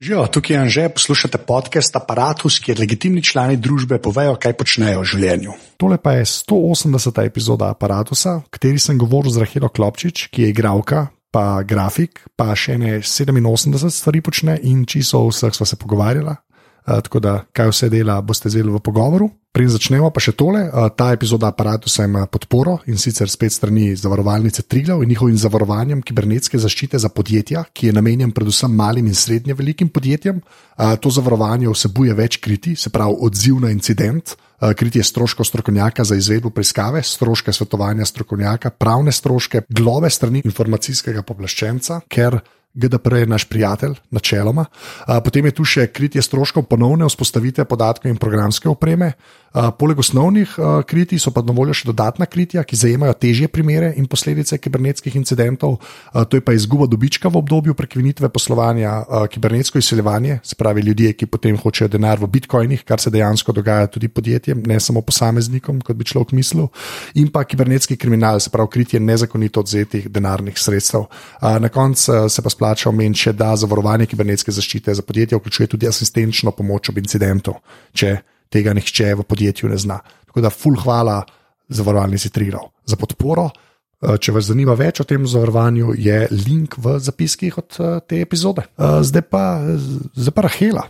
Živijo, tukaj je Anže, poslušate podcast Apparatus, kjer legitimni člani družbe povejo, kaj počnejo v življenju. Tole pa je 180. epizoda Apparatusa, v kateri sem govoril z Rahelo Klopčič, ki je igralka, pa grafik, pa še ne 87 stvari počne in čisto o vseh sva se pogovarjala. Tako da, kaj vse dela, boste zeli v pogovoru. Preden začnemo, pa še tole. Ta epizoda aparata ima podporo in sicer spet strani zavarovalnice Triglav in njihovim zavarovanjem kibernetske zaščite za podjetja, ki je namenjen predvsem malim in srednje velikim podjetjem. To zavarovanje vsebuje več kriti, se pravi odziv na incident. Kritje stroškov strokovnjaka za izvedbo preiskave, stroške svetovanja strokovnjaka, pravne stroške, globe strani informacijskega pooblaščenca, ker GDPR je naš prijatelj, načeloma. Potem je tu še kritje stroškov ponovne vzpostavitve podatkov in programske opreme. Poleg osnovnih kritij so pa na voljo še dodatna kritja, ki zajemajo težje primere in posledice kibernetskih incidentov. To je pa izguba dobička v obdobju prekinitve poslovanja, kibernetsko izseljevanje, se pravi ljudje, ki potem hočejo denar v bitcoinih, kar se dejansko dogaja tudi podjetjem, ne samo posameznikom, kot bi človek mislil, in pa kibernetski kriminal, se pravi kritje nezakonito odzetih denarnih sredstev. Na koncu se pa splača omeniti še, da zavarovanje kibernetske zaščite za podjetje vključuje tudi asistenčno pomoč ob incidentu, če tega nihče v podjetju ne zna. Tako da, full hvala zavarovalnici Triglav za podporo. Če vas zanima več o tem zavarovanju, je link v zapiskih od te epizode. Zdaj pa, zdaj pa Rahela.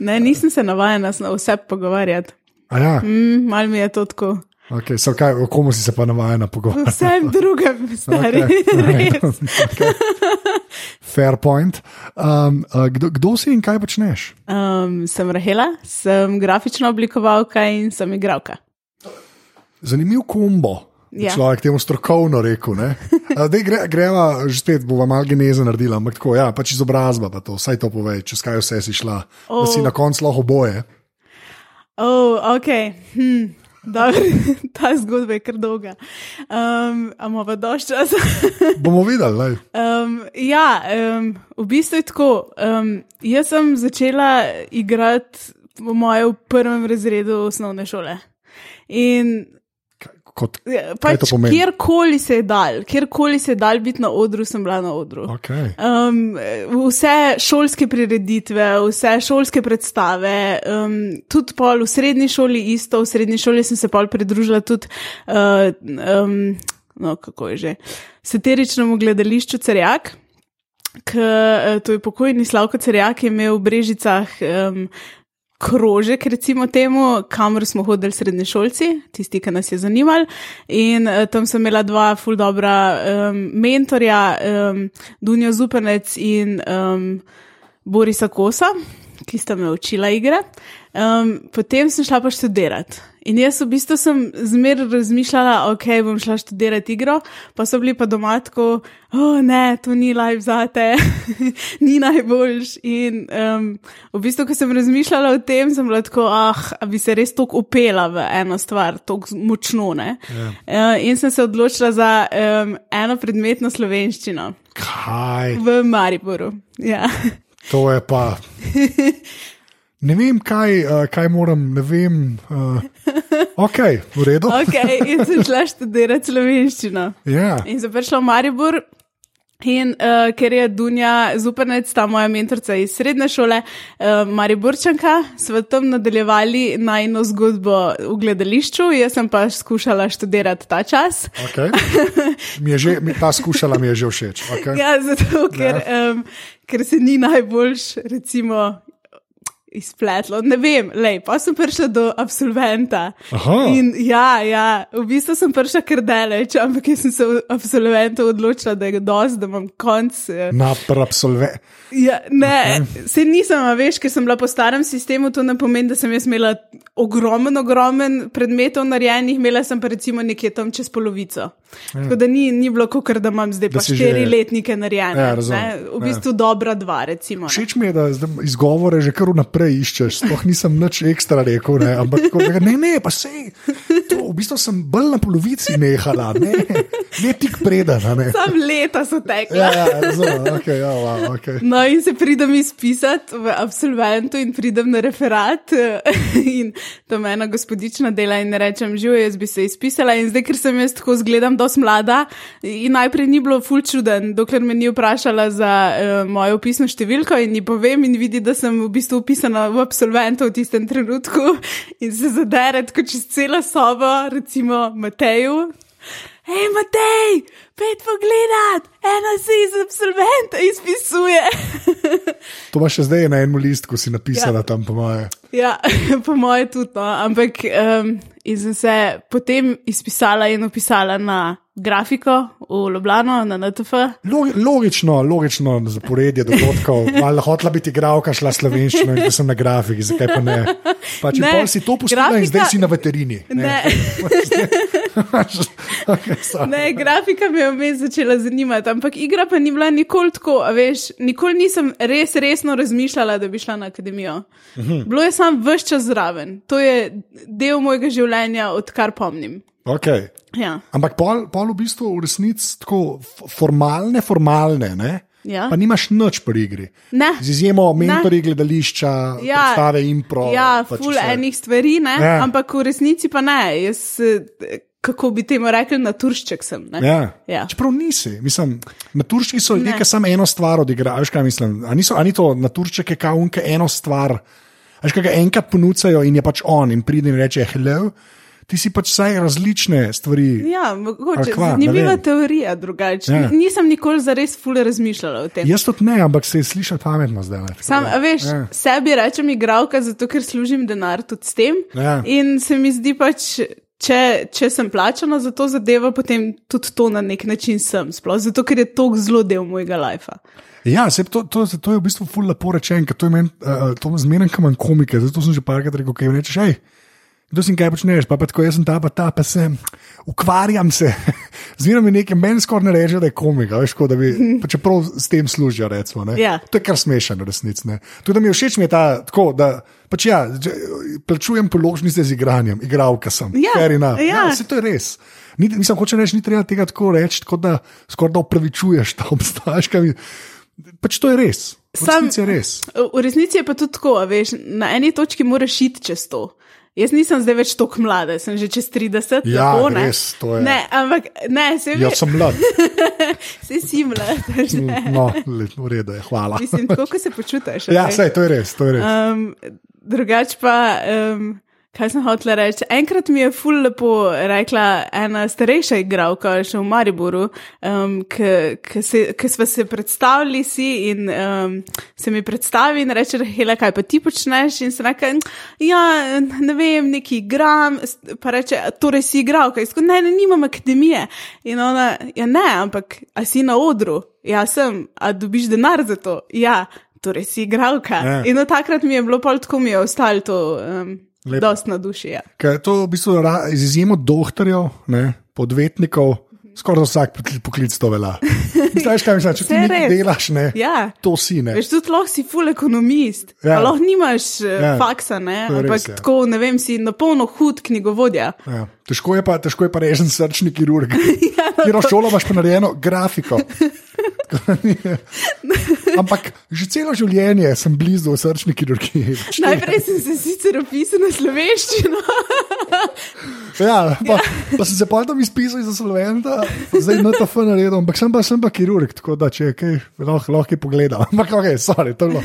Ne, nisem se navajena na vse pogovarjati. Ja. Mm, mal mi je to tako. Okay, so, kaj, o komu si se pa navajena pogovarjati? Vsem drugim, stari. Okay, okay. Fair point. Um, uh, kdo, kdo si in kaj počneš? Um, sem Rahela, sem grafična oblikovalka in sem igralka. Zanimiv kombo. Ja. Človek temu strokovno rekel. Zdaj gre, greva, že spet bova malo geneze naredila, ampak tako, ja, pač izobrazba, pa to, vsaj to povej, čez kaj vse si šla, oh. da si na koncu lahko oboje. Oh, ok. Hm. Dobar, ta zgodba je kar dolga. Um, Ampak pa dož časa. Bomo videli. Um, ja, um, v bistvu je tako. Um, jaz sem začela igrati v mojem prvem razredu osnovne šole. In Kot, pač, kjerkoli se je dal, kjerkoli se je dal biti na odru, sem bila na odru. Okay. Um, vse šolske prireditve, vse šolske predstave, um, tudi pol v srednji šoli isto, v srednji šoli sem se pol pridružila tudi, uh, um, no, kako je že, satiričnemu gledališču Cerjak. K, to je pokojni Slavko Cerjak, ki je imel v Brežicah um, krožek, recimo temu, kamor smo hodili srednji šolci, tisti, ki nas je zanimali. In uh, tam sem imela dva ful dobra um, mentorja, um, Dunjo Zupenec in um, Borisa Kosa, ki sta me učila igre. Um, potem sem šla pa študirati. In jaz v bistvu sem zmeraj razmišljala, ok, bom šla študirati igro, pa so bili pa doma tako, oh, ne, to ni live zate, ni najboljš. In um, v bistvu, ko sem razmišljala o tem, sem bila tako, ah, bi se res tako upela v eno stvar, tako močno. Ja. Uh, in sem se odločila za um, eno predmetno slovenščino. Kaj? V Mariboru. Ja. To je pa. Ne vem, kaj, uh, kaj moram, ne vem. Uh, ok, v redu. okay, in sem šla študirati slovenščino. Yeah. In sem prišla v Maribor. In uh, ker je Dunja Zupanec, ta moja mentorica iz srednje šole, uh, Mariborčanka, smo tam nadaljevali najno zgodbo v gledališču, jaz sem pa skušala študirati ta čas. Okay. Mi že, mi, ta skušala mi je že všeč. Okay. Ja, zato ker, um, ker se ni najboljš, recimo, izpletlo. Ne vem, lej, pa sem prišla do absolventa. In ja, ja, v bistvu sem prišla kar daleč, ampak jaz sem se v absolventu odločila, da je dosti, da imam konc. Napr absolvent. Ja, ne, okay. se nisem, veš, ker sem bila po starem sistemu, to ne pomeni, da sem jaz imela ogromen, ogromen predmetov narejenih, imela sem pa recimo nekje tam čez polovico. Ja. Tako da ni, ni bilo, kot da imam zdaj da pa štiri že... letnike narejene. Ja, ne, v bistvu ja. dobra dva, recimo. Všeč mi je, da izgovore že kar vnaprej iščeš, sploh nisem nič ekstra rekel, ne, ampak tako, ne, ne, pa se. To, v bistvu sem bolj na polovici nehala, ne, ne tik preden. a Ne. Sam leta so tekla. Ja, ja, razumem, okay, ja, wow, okay. No, in se pridem izpisati v absolventu, in pridem na referat. In tam ena gospodična dela, in rečem, živo, jaz bi se izpisala. In zdaj, ker sem jaz tako zgledam, dosti mlada, in najprej ni bilo ful čuden, dokler me ni vprašala za uh, mojo opisno številko, in ji povem, in vidi, da sem v bistvu upisana v absolventu v tistem trenutku, in se zadere tako čez celo sobo, recimo Mateju. Hej, Matej, pet pogledat, ena se iz absolventa izpisuje. To imaš še zdaj na enem listku, si napisala ja. tam, po moje. ja, po moje tudi, no. ampak um, in sem se potem izpisala in opisala na grafiko v Ljubljano, na NTF. Log, logično, logično zaporedje dogodkov. Malo hotla biti igralka, šla slovenščino in da sem na grafiki, zakaj pa ne. Pa če Ne, pol si to pustila in grafika- zdaj si na veterini. Ne. okay. Ne, grafika me je vmes začela zanimati, ampak igra pa ni bila nikoli tako, veš, nikoli nisem res resno razmišljala, da bi šla na akademijo. Bilo je sam vse čas zraven, to je del mojega življenja, odkar pomnim. Okay. Ja. Ampak pol, pol v bistvu v resnici tako formalne, formalne, ne? Ja. pa nimaš nič pri igri. Ne. Z izjemo mentori gledališča, Ja, predstave impro. Ja, pač ful vse. enih stvari, ne? Ja. ampak v resnici pa ne. Jaz, eh, kako bi temu rekli, naturšček sem. Ne? Ja. Ja. Čeprav nisi, mislim, na turški so Ne. nekaj samo eno stvar odigrajo. Veš, kaj mislim? A, niso, a ni to na turšček, je kaunke eno stvar. Veš, kaj ga enkrat ponucajo in je pač on in pride in reče: Hello, ti si pač vsaj različne stvari. Ja, mogoče kva, zanimiva teorija drugače. Ja. Ja. Nisem nikoli zares ful razmišljala o tem. Jaz tudi ne, ampak se je slišati pametno zdaj. Sam, a veš, Ja. ja. sebi rečem igralka, zato ker služim denar tudi s tem. Ja. In se mi zdi pač, če, če sem plačana za to zadevo, potem tudi to na nek način sem. Sploh zato, ker je to zelo del mojega lajfa. Ja, sej, to, to, to je v bistvu ful lepo rečeno, ker to uh, to zmeraj kam manj komike, zato sem že parkrat rekel, kaj rečeš, hej. Kdo si kaj počneš, pa, pa tako jaz sem ta, pa ta, pa sem, ukvarjam se. Zmeraj mi nekaj, meni skoraj ne reče, da je komik, a veš, ko da bi, pa čeprav s tem služijo, recimo. ne. Ja. To je kar smešno, ne. Tudi mi je všeč, mi je ta, tako, da pač ja, plačujem položnice z igranjem, igralka sem. Ja, enough. ja. ja, se to je res. Ni, mislim, hoče reči, ni treba tega tako reči, tako da skoraj da upravičuješ ta mi- Pač to je res. V Sam- resnici je res. V resnici je pa tudi tako, a veš, na eni točki moraš iti čez to. Jaz nisem zdaj več tako mlada, sem že čez 30. Ja, lepo, ne? res, to je. Ne, ampak ne, se Jaz veš, sem mlad. se si mlada. že. No, v redu je, hvala. Mislim, tako, ko se počutiš. Ja, sej, to je res. To je res. Um, drugač pa, um, kaj sem hotela reči? Enkrat mi je ful lepo rekla ena starejša igralka, še v Mariboru, um, ki smo se predstavili si in um, se mi predstavi in reče, Hela, kaj pa ti počneš? In se reče, ja, ne vem, neki igram, pa reče, "A torej si igralka. In tako, ne, ne, nimam akademije. In ona, ja, ne, ampak a si na odru? Ja, sem, a dobiš denar za to? Ja. Torej, si igralka. Ja. In od takrat mi je bilo pol tako, mi je ostalo to um, Lepo. dost na duši. Ja. Ker to v bistvu z izjemo doktorjev, ne, podvetnikov, skoraj vsak pokli- poklic to velja. Znaš, kaj mislim, če ti nekaj delaš, ne, Ja. to si ne. Veš, tudi lahko si full ekonomist, Ja. ja. lahko nimaš ja. Ja. faksa, ne? Je res, ampak ja. tako, ne vem, si na polno hud knjigovodja. Ja. Težko je pa, težko je pa režen srčni kirurg. Ja, no, Kjer šolo imaš pa narejeno grafiko. Ampak že celo življenje sem blizu srčni kirurgiji. Najprej sem se sicer opisal na slovenščino, Ja, pa, pa sem se pa tam izpisal iz Sloventa, zdaj na to fn naredil, ampak sem pa, sem pa kirurg, tako da če kaj, lahko, lahko je pogledal. Ampak ok, sorry, to je bilo.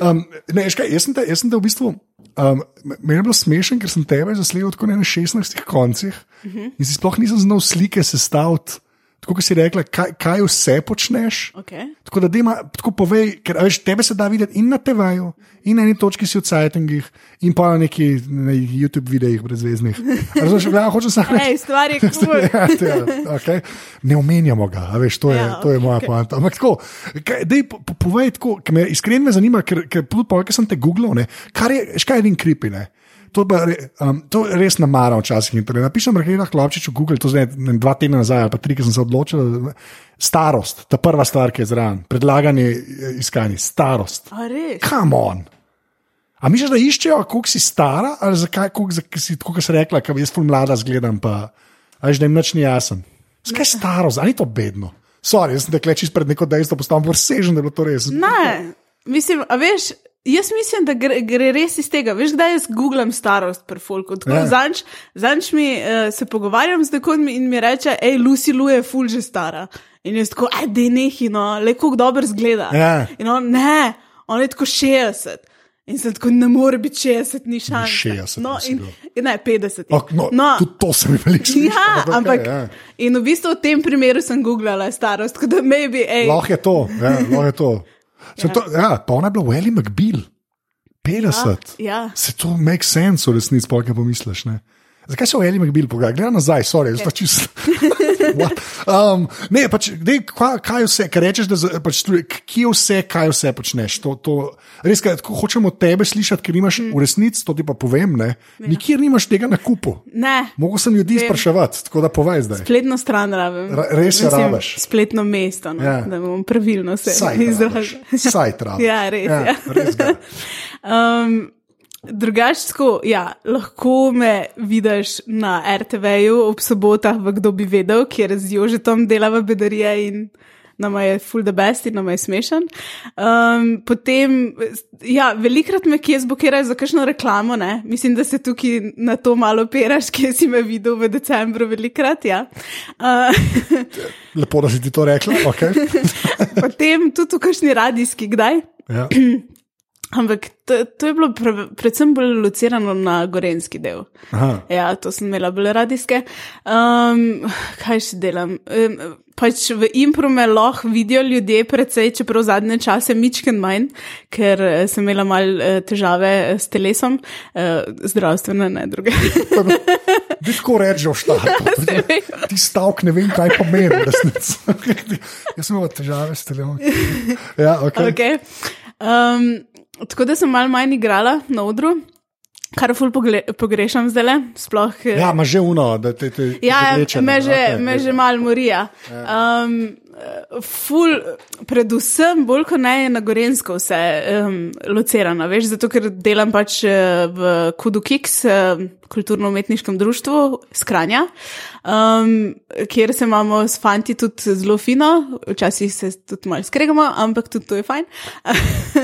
Um, ne, veš kaj, jaz sem te, jaz sem te v bistvu. Um, meni je bilo smešen, ker sem tebe zasledil tako na 16 koncih uh -huh. in si sploh nisem znal slike sestaviti. Tako kot si rekla, kaj, kaj vse počneš. okay. Tako da, dema, tako povej, ker veš, tebe se da videti in na TV-ju, in na eni točki si v Cajtangih, in pa na neki na YouTube videih brezveznih. Razumeš, ja, hočem samo reči. Hej, stvar je kul. Ja, ja, okay. Ne omenjamo ga, veš, to je, Ja, to je moja okej. poanta. Ampak tako, kaj, dej, po, po, povej tako, ker me iskreno me zanima, ker, ker po, ker sem te googlal, ne, kar je, škaj je edin kripi, ne. To, pa, re- um, to res namaram včasih. internet. Napišem Rahela Klopčič v Google, to zdaj ne, dva tedna nazaj ali pa tri, ki sem se odločil. Starost, ta prva stvar, ki je zraven, predlagani eh, iskanje, starost. Come on. A misliš, da iščejo, koliko si stara, ali zakaj, koliko, si, kot si rekla, kaj jaz ful mlada zgledam, pa až da jim nič ni jasen. Zakaj je staro, ali je to bedno? Sorry, jaz sem te klečiš pred neko dejstvo, postavim vrsežen, da je bilo to res. Ne, mislim, a veš. Jaz mislim, da gre, gre res iz tega. Veš, kdaj jaz googlam starost pri Folku. Ja. Zanč, zanč mi uh, se pogovarjam z nekom in mi reče, hej, Lucy Lu je ful že stara. In jaz tako, aj, da je nehino, le kako dobro zgleda. Ja. In on, ne, on je tako 60. In sem tako, ne more biti 60, ni šans. 60 no, in, bil. ne, 50. Ok, no, no, Tudi to sem veliko slišal. ja, okej, ampak. ja. In v bistvu v tem primeru sem googlala starost, tako da maybe, hej. Lahko je to. Ja, lahko je to. Se to ja, pa ona je bila Welly McBeal, 50. Ja. Se to make sense, v resnici, sploh ne pomisliš. Ne? Zakaj so Eli McBeal pogledali? Gledaj nazaj, sorry, zdaj čisto. Um, ne, pač, dej, kaj, kaj vse, kaj rečeš, da pač, kje vse, kaj vse počneš. To, to, res, kaj, hočemo tebe slišati, ker imaš v resnici, to ti pa povem, ne, nikjer nimaš tega na kupu. Ne, Mogoče sem ljudi Vem. spraševati, tako da povej zdaj. spletno stran rabim. Ra- res jo rabiš. Spletno mesto, no, Ja. da bom pravilno se izrazil. Saj travi. Ja, res, ja. res ga. Um, Drugačko, ja, lahko me vidiš na RTV-ju ob sobotah, v kdo bi vedel, kjer z Jožetom delava bedarije in nama je full the best in nama je smešen. Um, potem, ja, velikrat me kje zbokirajo za kakšno reklamo, ne? mislim, da se tukaj na to malo peraš, kje si me videl v decembru velikrat. Ja. Uh, Lepo, da si ti to rekla. Okay. potem tudi v kakšni radijski, kdaj? Ja. Ampak to, to je bilo pre, predvsem bolj locirano na gorenski del. Aha. Ja, to sem imela bolj radijske. Um, kaj še delam? Um, pač v impro me lahko vidijo ljudje, predvsej, čeprav zadnje čase mičken manj, ker eh, sem imela mal uh, težave eh, s telesom, uh, zdravstvene, ne druge. Ti tako rečeš v štartu. Ti stavek ne vem, kaj pomeni. Jaz sem imel težave s telefonom. Ja, okay. okay. um, tako da sem malo manj igrala na odru. Kar ful pogrešam zdaj, sploh. eh, Ja, ima že uno, da te te. Ja, vleče, me že, okej, me že malo morija. Um, eh, ful, predvsem bolj kot ne je na Gorensko vse um, locirano, veš, zato ker delam pač eh, v Kudu Kiks, kulturno-umetniškem društvu Skranja, um, kjer se imamo s fanti tudi zelo fino, včasih se tudi malo skregamo, ampak tudi to je fajn.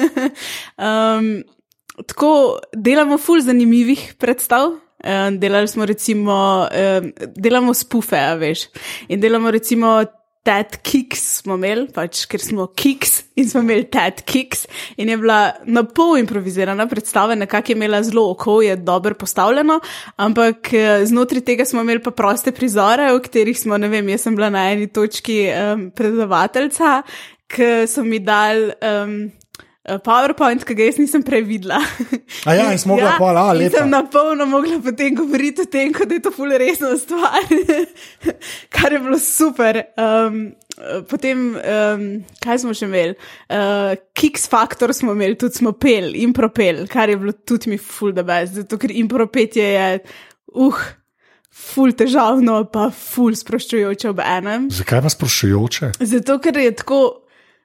um, Tako delamo ful zanimivih predstav. Eh, Delali smo recimo, eh, delamo spufe, veš. In delamo recimo Ted Kicks smo imeli, pač, ker smo Kicks in smo imeli Ted Kicks. In je bila na pol improvizirana predstava, nekako je imela zelo oko, je dobro postavljeno, ampak eh, znotraj tega smo imeli pa proste prizore, v katerih smo, ne vem, jaz sem bila na eni točki um, predavateljca, ki so mi dali. Um, PowerPoint, ki ga jaz nisem prej videla. A ja, in smo mogla pol, a, in lepa. sem na polno mogla potem govoriti o tem, kot da je to ful resna stvar, kar je bilo super. Um, potem, um, kaj smo še imeli? Uh, Kicks Factor smo imeli, tudi smo pel, impropel, kar je bilo tudi mi ful da best, zato ker impropetje je, uh, ful težavno, pa ful sproščujoče ob enem. Zakaj vas sprašujoče? Zato, ker je tako,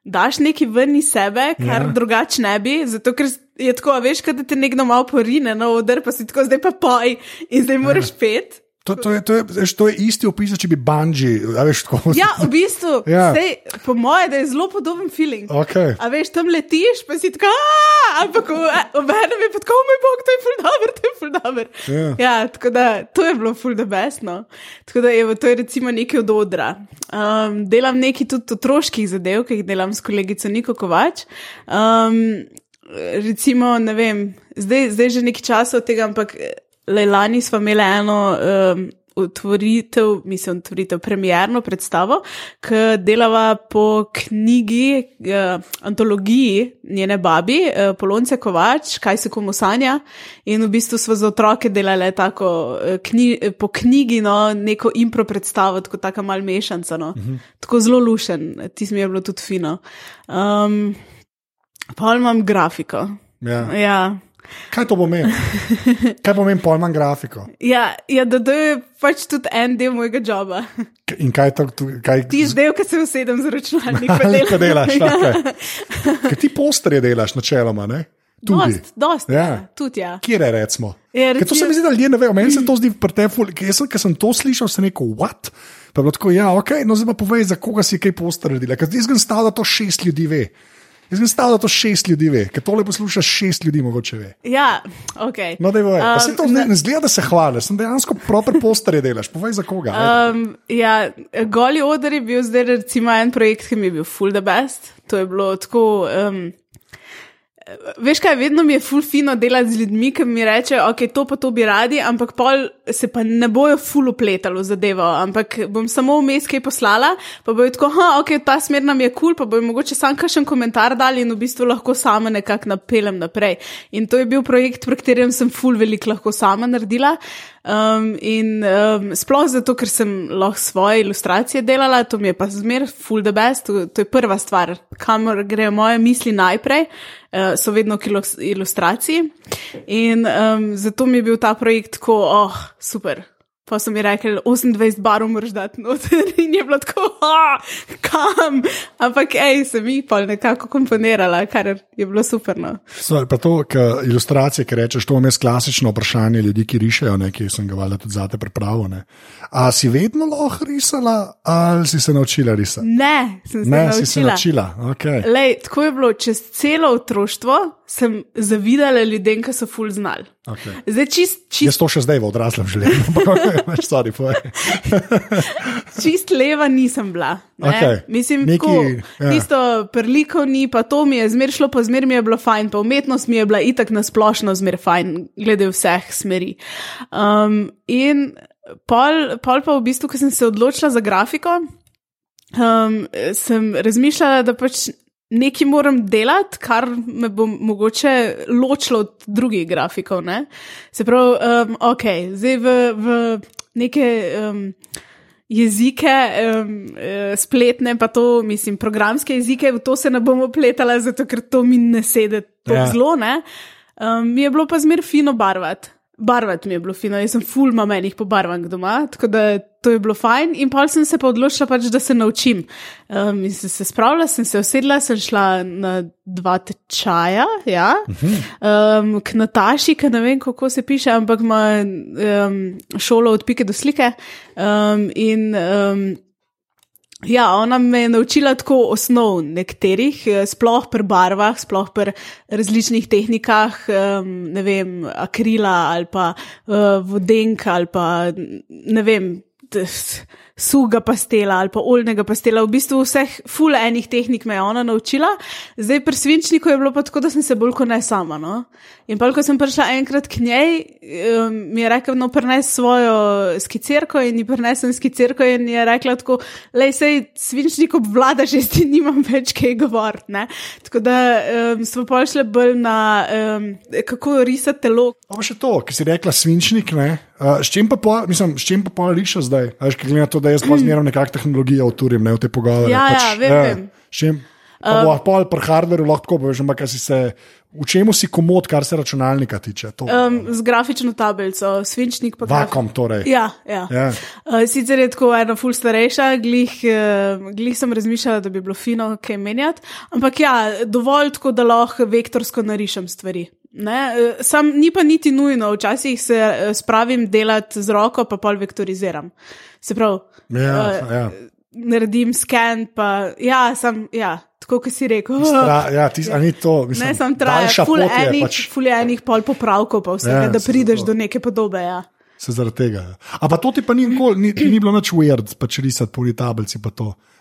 daš nekaj ven iz sebe, kar Ja. ja. drugače ne bi, zato ker je tako, a veš, kad te nekdo malo porine na oder, pa si tako zdaj pa poj in zdaj moraš pet. To, to, je, to, je, veš, to je isti opis, če bi banji, veš, tako. Ja, v bistvu, Ja. sej, po moje, da je zelo podoben feeling. Okay. A veš, tam letiš, pa si tako, ampak obenem je pa tako, "Oh moj bog, to je ful dobr, to je ful dobr. Ja. Ja, tako da to je bilo ful da besno. Tako da evo, to je recimo nekaj od odra. Um, delam nekaj tudi otroških zadev, ki jih delam s kolegico Niko Kovač. Um, recimo, ne vem, zdaj, zdaj že nekaj časa od tega, ampak le lani smo imeli eno. Um, Otvoritev, mislim, otvoritev, premjerno predstavo, ki delava po knjigi, eh, antologiji njene babi, eh, Polonce Kovač, kaj se komu sanja. In v bistvu smo za otroke delali tako eh, kni, eh, po knjigi, no, neko impro predstavo, tako taka mal mešanca. No. -huh. Tako zelo lušen, ti mi je bilo tudi fino. Um, pa imam grafiko. Ja. Ja. Kaj to pomeni? Kaj pomeni pojman grafiko? Ja, ja, da to je pač tudi en del mojega joba. In kaj to, tu- kaj Ti zdaj, ko se usedem z računalnikom, Računalnikom delam. delaš, okay. Ker ti posterje delaš načeloma, ne? Tudi. Dost, dost, ja. Ja. ja. Tudi, ja. Kje je, recimo? Ja, Ker to se recimo- mi zdi, da ljudje ne vejo. Meni se to zdi preteful. Ker sem, sem to slišal, sem rekel, what? Pa je bilo tako, ja, ok, no zdaj pa povej, za koga si kaj poster naredila. Ker jaz sem stal, da to šest ljudi ve. Jaz sem stal, da to šest ljudi ve, ker tole posluša šest ljudi, mogoče ve. ja, ok. No, voj. Um, Se to ne, ne zgleda, da se hvališ, sem dejansko proper posterje delaš. Povej za koga. Uh, Um, ja, Goli Oder je bil zdaj recimo en projekt, ki mi je bil full the best. To je bilo tako. Um, Veš kaj, vedno mi je ful fino delati z ljudmi, ki mi rečejo, ok, to pa to bi radi, ampak pol se pa ne bojo ful upletali v zadevo, ampak bom samo vmes kaj poslala, pa bojo tako, ha, ok, ta smer nam je kul, cool, pa bojo mogoče sam kakšen komentar dali in v bistvu lahko sama nekako napeljem naprej. In to je bil projekt, pri katerem sem ful veliko lahko sama naredila. Um, in um, sploh zato, ker sem lahko svoje ilustracije delala, to mi je pa zmer full the best, to, to je prva stvar, kamor grejo moje misli najprej, uh, so vedno k ilus- ilustraciji. In um, zato mi je bil ta projekt tako, oh, super. Pa so mi rekli, 28 barov moraš dati noter in je bilo tako, kam. Ampak, hej, sem jih pa nekako komponirala, kar je bilo super. No. so, pa to, k ilustracije, ki rečeš, to je klasično vprašanje ljudi, ki rišejo, ne, ki sem ga valjda tudi zate pripravil. Ne. A si vedno lahko risala, ali si se naučila risati? Ne, sem se Ne, naučila. si se naučila. Okay. Lej, tako je bilo, čez celo otroštvo sem zavidala ljudem, ki so ful znali. Okay. Zdaj, čist, čist, Jaz to še zdaj v odraslem življenju, ampak okay, sorry, povej. čist leva nisem bila. ne. Okej. Mislim, Neki, tako, ja. tisto prlikovni, pa to mi je zmer šlo, pa zmer mi je bilo fajn, pa umetnost mi je bila itak nasplošno zmer fajn, glede vseh smeri. Um, in pol, pol pa v bistvu, ko sem se odločila za grafiko, um, sem razmišljala, da pač nekaj moram delati, kar me bo mogoče ločilo od drugih grafikov. Ne? Se pravi, um, ok, zdaj v, v neke. Um, Jezike, um, spletne, pa to, mislim, programske jezike, v to se ne bomo pletali, zato ker to mi ne sedi tako ja. zelo. ne. Um, mi je bilo pa zmer fino barvati. Barvati mi je bilo fino, jaz sem full mamenih pobarvan doma, tako da to je bilo fajn. In pa sem se pa odločila, pač, da se naučim. Um, in sem se spravila, sem se usedla, sem šla na dva tečaja, ja, um, k Nataši, ki ne vem, kako se piše, ampak ima um, šolo od pike do slike. Um, in um, Ja, ona me je naučila tako osnov nekaterih, eh, sploh pri barvah, sploh pri različnih tehnikah, um, ne vem, akrila ali pa uh, vodenka ali pa ne vem. Suga pastela ali pa oljnega pastela, v bistvu vseh full enih tehnik me je ona naučila, zdaj pri svinčniku je bilo pa tako, da sem se bolj kot ne sama. No? In pa, ko sem prišla enkrat k njej, um, mi je rekel, no, prines svojo skicirko in ji prinesem skicirko in je rekla tako, lej, sej svinčnik obvlada, že ti nimam več kaj govoriti. ne." Tako da um, smo pa šli bolj na, um, kako risati telo. Pa še to, ki si rekla svinčnik, ne? Uh, s čim pa pol, mislim, s čim pa pol rišeš zdaj? A Veš, ker glede na to, da jaz pa zmeraj nekakšno tehnologijo uturim, ne v te pogovore. Ja, ja, vem, vem. S čim? Pa bo pol pri hardwareu lahko tako poveš, ampak si se, v čemu si komod, kar se računalnika tiče? To, Um, z grafično tablico, svinčnik pa Vakom torej. Ja, ja. Ja. Uh, sicer je tako ena ful starejša, glih, uh, glih sem razmišljala, da bi bilo fino kaj menjati, ampak ja, dovolj tako, da lahko vektorsko narišem stvari. Ne? Uh, sam ni pa niti nujno, včasih se uh, spravim delati z roko, pa pol vektoriziram. Se pravi, Ja, uh, ja. naredim sken, pa ja, sem, ja, tako kot si rekel. Tra, ja, ti, a ni to, mislim, Ne, sem traja, daljša ful enih, pač ful enih pol popravkov, pa vsega, Ja, ja, da prideš do neke podobe. Ja. se zaradi tega. ja. A pa to ti pa ni, nikoli, ni, ni bilo nič weird, pač risati po tablici.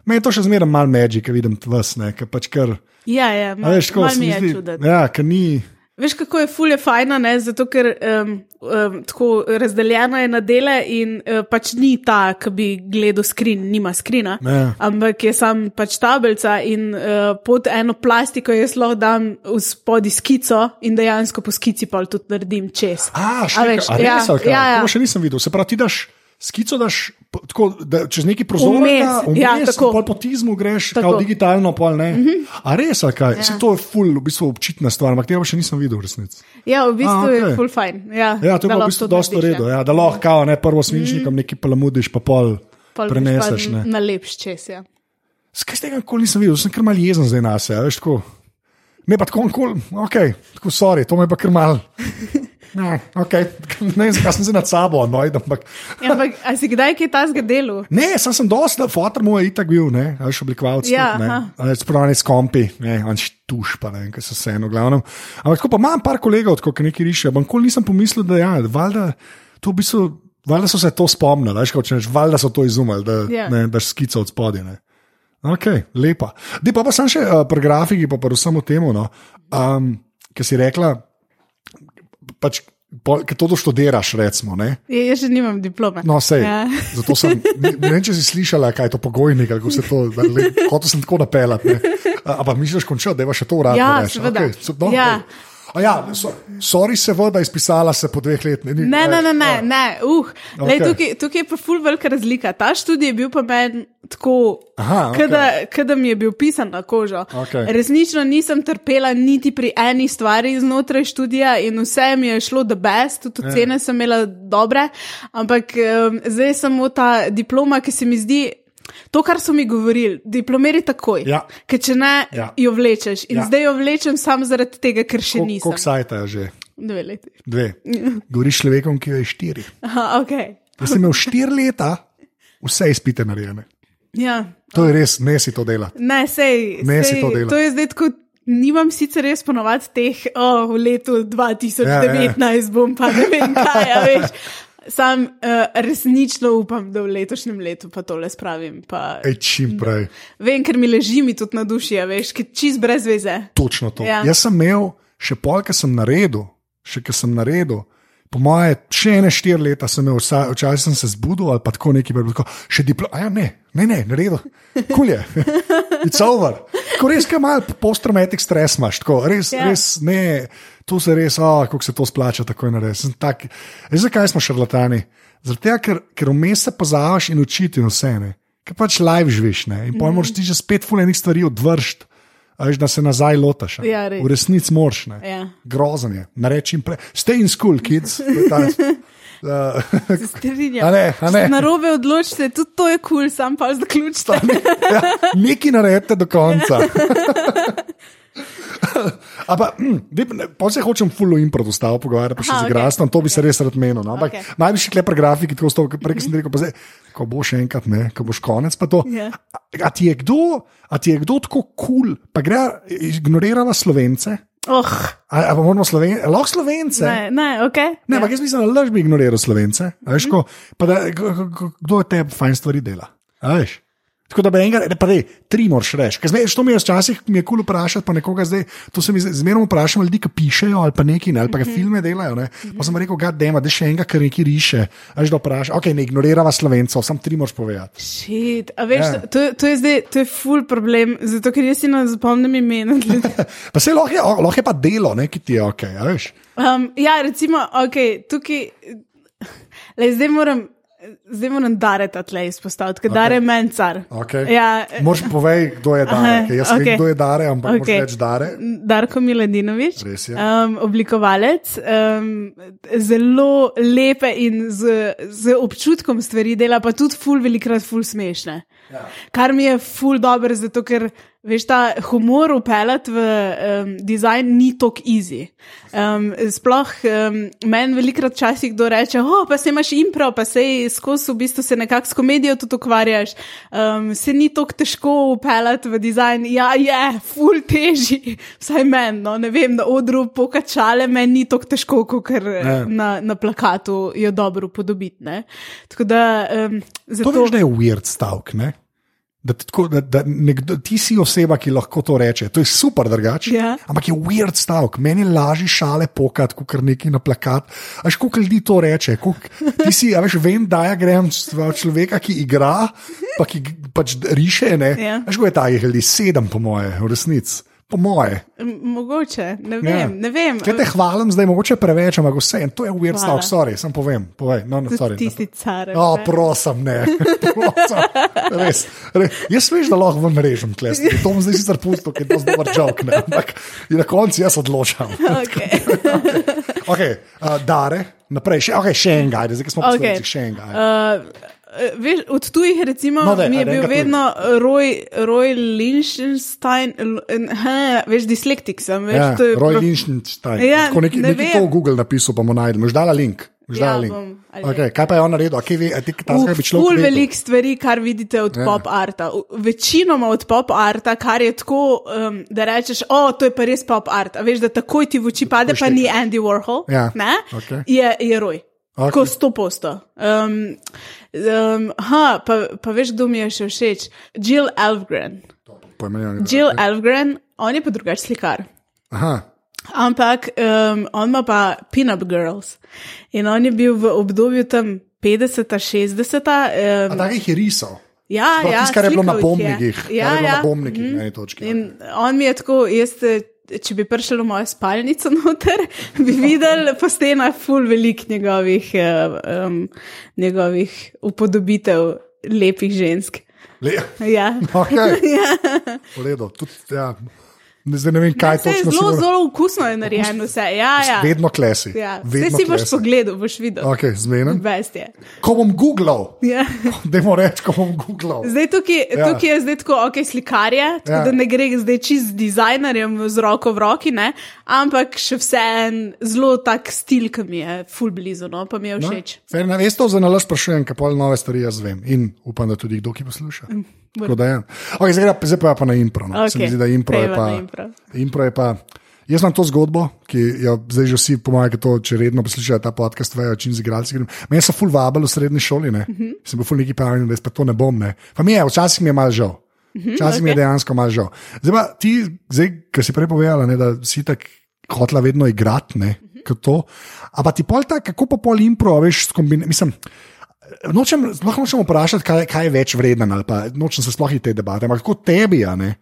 Meni je to še zmeraj malo magic, ker vidim vas, ne, ker pač kar. Ja, ja, A mal, veš, tako mal se mi je zdi. čudno. Ja, ker ni. Veš, kako je fulje fajna, ne? zato ker um, um, tako razdeljena je na dele in uh, pač ni ta, ki bi gledal skrin, nima skrina, Ja. ampak je sam pač tablica in uh, pod eno plastiko jaz lahko dam spodaj skico in dejansko po skici pa tudi naredim čez. A, A še veš, ja, ja, res, ali kaj? ja, ja. To še nisem videl. Se pravi, ti daš skico, daš tako, da, čez neki prozor, Vmes, ja, tako. pol po tizmu greš, Tako. kao digitalno, pol ne. Mm -hmm. A res, kaj? Ja. Se to je ful, v bistvu občitna stvar, ampak tega pa še nisem videl, v resnici. Ja, v bistvu A, okay. je full fajn. Ja, Ja, to je v bistvu to dosta v narediš, redu, ja. ja, da lahko, kao, ne, prvo svinčnikom mm. nekaj palamudiš, pa pol, Pol preneseš. pa Ne. Na lepš čez. Ja. Skaj z tega nikoli nisem videl, sem kar mal jezen zdaj na sebe, veš tako. Ne, pa tako, kol, ok, tako sorry, to me je pa kar mal. Ne, okay. ne vem, zakaj sem se nad sabo, no, ampak. Ja, ampak, a si kdaj kaj ta zgodil? Ne, sem, sem dosti, fotor moj je itak bil, ne, veš, oblikovalec. Ja, ne, spravljanje s kompi, ne, on štuš, pa ne vem, kaj so vse eno, glavno. Ampak tako pa imam par kolegov, tako, ki nekaj rišejo, ampak nikoli nisem pomislil, da ja, valjda, to v bistvu, valjda so se to spomnili, veš, kot če rečeš, valjda so to izumili, da Ja. ne, daš skico od spodaj. ne. Ok, lepa. Dej pa, pa sem še uh, pri grafiki, pa pa vsemu temu, no, um, ki si rekla, pač, ki to doštudiraš, recimo. Ne? Je, jaz še nimam diplome. No, sej, Ja. ja. zato sem, ne, ne vem, če si slišala, kaj je to pogojnik, kako se to, hotel sem tako napeljati. ne. A pa misliš, končal, da je še to uradno? Ja, reči? seveda. Okay, so, no, Ja. okay. A ja, so, sorry, seveda, izpisala se po dveh letih. Ni- Ne, ne, ne, ne, a, ne. Uh, Ok. okay. tukaj, tukaj je pa ful velika razlika. Ta študij je bil pa meni tako, Aha, ok. kada, mi je bil pisan na kožo. Ok. Resnično nisem trpela niti pri eni stvari znotraj študija in vse mi je šlo the best, tudi ocene sem imela dobre, ampak um, zdaj samo ta diploma, ki se mi zdi. To, kar so mi govorili, diplomeri takoj. Ja. Ker če ne, Ja. jo vlečeš. In Ja. zdaj jo vlečem samo zaradi tega, ker še Kol- nisem. Koliko sajta je že? Dve leti. Dve. Govoriš človekom, ki je štiri. Aha, ok. Jaz sem imel štiri leta, vse izpite narejene. Ja. To je res, ne si to dela. Ne, sej, Ne si sej, to dela. to je zdaj tako. Nimam sicer res ponovadi teh, oh, v letu 2019 ja, ja. bom pa ne vem kaj, a veš. Sam uh, resnično upam, da v letošnjem letu pa tole spravim. Pa, Ej, čim prej. vem, ker mi leži mi tudi na duši, a veš, ki čist brez veze. Točno to. Ja. Ja. Jaz sem imel še pol, ki sem naredil, še ki sem naredil. Po moje, še ene štiri leta sem imel, včasih sem se zbudil ali pa tako nekaj, bilo tako, še diplom. Ja, ne, ne, ne, naredil. Kul je. It's over. Ko res kaj mal post-traumatic stres imaš, tako res, Ja. yeah. res ne. To se res, oh, kako se to splača, tako je narediti. Tak, veš, zakaj smo šarlatani? Tega, ker, ker vmes se pozavaš in učiti in vse ne. Ker pač live živiš ne? in potem moraš ti že spet fulejnih stvari odvršiti. A veš, da se nazaj lotaš. Ja, res. v resnici moraš. Ja. Grozen je. Narečem prej. Stay in school, kids. Uh, Strinjam. A ne, a ne. Na robe odločite, tudi to je kul, cool, sam pa zaključite. ja, nekaj naredite do konca. Ampak, pa se hočem fullo in predostavo pogovarjati, pa še Aha, z okej. igralstvom, to bi se res rad menil. No? Ampak okay. najvišji klepar grafiki, tako sto, prej sem rekel, pa zdaj, ko bo še enkrat, ne, ko boš konec, pa to. Ja. A, a, ti je kdo, a ti je kdo tako kul, cool, pa gre ignorirala slovence? Oh, A, a pa moramo slovence, lahko slovence? ne, ne, ok. Ne, ampak jaz mislim, da laž bi ignoriral slovence. Veš, ko, pa da, k- k- k- kdo je tebi fajn stvari dela? a Veš? Tako da enega, ne, pa dej, tri moraš reči. Ker zdaj, to mi je včasih mi je kul cool vprašati, pa nekoga zdaj, to se mi zmerno vprašam ljudi, ki pišejo ali pa neki, ne, ali pa mm -hmm. filme delajo. Ne. Pa sem rekel, da dema, da še enega, ki nekaj riše. A Veš, da vprašaš, ok, ne ignorirava slovencov, sam tri moraš povedati. Shit. A veš, Ja. to, to je zdaj, to je full problem, zato ker jaz si ne zapomnim imena. Pa se lahko je, lahko je pa delo, ne, ki ti je ok, a veš. Um, ja, recimo, okay, tukaj, le, zdaj moram. Zdaj moram dareti tle izpostaviti, ker okay. dare meni car. Okay. Ja, Moraš povej, kdo je dare. Aha, Jaz okay. vem, kdo je dare, ampak okay. Moraš reči dare. Darko Miladinovič, um, oblikovalec, um, zelo lepe in z, z občutkom stvari dela, pa tudi ful, velikrat ful smešne. Ja. Kar mi je ful dobro, zato ker veš, ta humor upeljati v um, dizajn ni tako easy. Um, sploh um, meni velikrat časih kdo reče, oh, pa se imaš impro, pa se skozi v bistvu se nekako s komedijo tudi ukvarjaš, um, se ni tako težko upeljati v dizajn. Ja, je, ful teži, vsaj meni, no, ne vem, na odru pokačale, meni ni tako težko, kot na, na plakatu jo dobro upodobiti. ne. Tako da, um, To zato. veš, da je weird stavek. Ne? Da, ti tako, da, da nekdo, ti si oseba, ki lahko to reče. To je super, drugače. Ja. Ampak je weird stavek. Meni je lažje šale pokati, kot kar neki na plakat. Až koliko ljudi to reče. Koliko, ti si, a veš, vem, da je grem človeka, ki igra, pa ki pač riše. Ne? Ja. Veš, koliko je takih ljudi? Sedem, po moje, v resnici. Po moje. Mogoče, ne Ja. vem. Ne vem. Če te hvalim, zdaj mogoče preveč, ampak vse. To je weird Hvala. stavek, sorry, sem povem. Povej. No, no, sorry. tisti car. O, oh, prosim, ne. Prosim. Res, res. Jaz veš, da lahko vam režem klest. To bom zdaj sicer pustil, ker je to zelo žog, ne. ampak na koncu jaz odločam. Okay. Okay, uh, dare, naprej, še, okay, še en gaj, zdaj smo Okay. okay. še en gaj. Uh, veš, od tujih, recimo, No, daj, mi je bil vedno Roy, Roy Lichtenstein, veš, dislektik sem. Veš, Ja, je Roy Lichtenstein. Ja, Tako neki, ne vem. to v Google napisal, pa mu najdemo. Už dala link. Ja, bom, okay, kaj pa je on naredil? Kaj ve, ti ta Uf, ful velik stvari, kar vidite od Ja. pop arta. Večinoma od pop arta, kar je tako, um, da rečeš, o, to je pa res pop art. A veš, da takoj ti v oči pade, pa ni Andy Warhol. Ja, Ne? okej. Je, je roj. Okej. Ko sto posto. Um, um, ha, pa, pa veš, kdo mi je še všeč? Jill Elfgren. Nimam. Jill Elfgren, on je pa drugač slikar. Aha, Ampak um, on ima pa Pin-Up Girls. In on je bil v obdobju tam 50, 60. a Um, takih je risal. ja, Prav ja, tisto, kar je bilo na bombnikih. Ja, ja. na bombnikih na eni točki. In on mi je tako, jaz, če bi prišel v mojo spalnico noter, bi videl po stenah ful velik njegovih, um, njegovih upodobitev lepih žensk. Le, Ja. okay. ja. v redu. Tudi, ja. Zdaj ne vem, kaj Vse je točno zelo, si zelo okusno je narejeno, vse. Ja, ja. Vedno klesi. Ja. Vse Vedno si boš klesi. pogledal, boš videl. Ok, zmenen. Best je. Ko bom googlal, Ja. dajmo reči, ko bom googlal. Zdaj tukaj, Ja. tukaj je zdaj tako, ok, slikarje, tako Ja. da ne gre zdaj čist z dizajnerjem z roko v roki, ne? ampak še vseen zelo tak stil, ki mi je full blizu, no, pa mi je všeč. Fer, na veste, za nalaž sprašujem, kaj pol nove stvari jaz vem in upam, da tudi kdo, ki posluša. Tako je. Okay, zdaj, gre- zdaj pa, pa na impro. No. Okej, zdi, impro je pojdiva pa. impro. impro je pa Jaz imam to zgodbo, ki jo zdaj že vsi, po mojem, to, če redno poslušajo ta podcast, vejo, čim z igralci. grem. Meni so full vabili v srednji šoli, ne. Mhm. sem bil full neki pravi, da jaz pa to ne bom. Ne. Pa mi je, včasih mi je mal žal. Mhm, Včasih mi je dejansko mal žal. Zdaj pa ti, zdaj, kar si prej povedala, ne, da si tako hotla vedno igrati, ne, Mhm. kot to. Ampak ti pol tako, kako pa pol impro, veš, skombiniraš. Nočem, sploh nočem vprašati, kaj, kaj je več vredno, ali pa nočem se sploh iti te debate. Ampak kako tebi, a ne?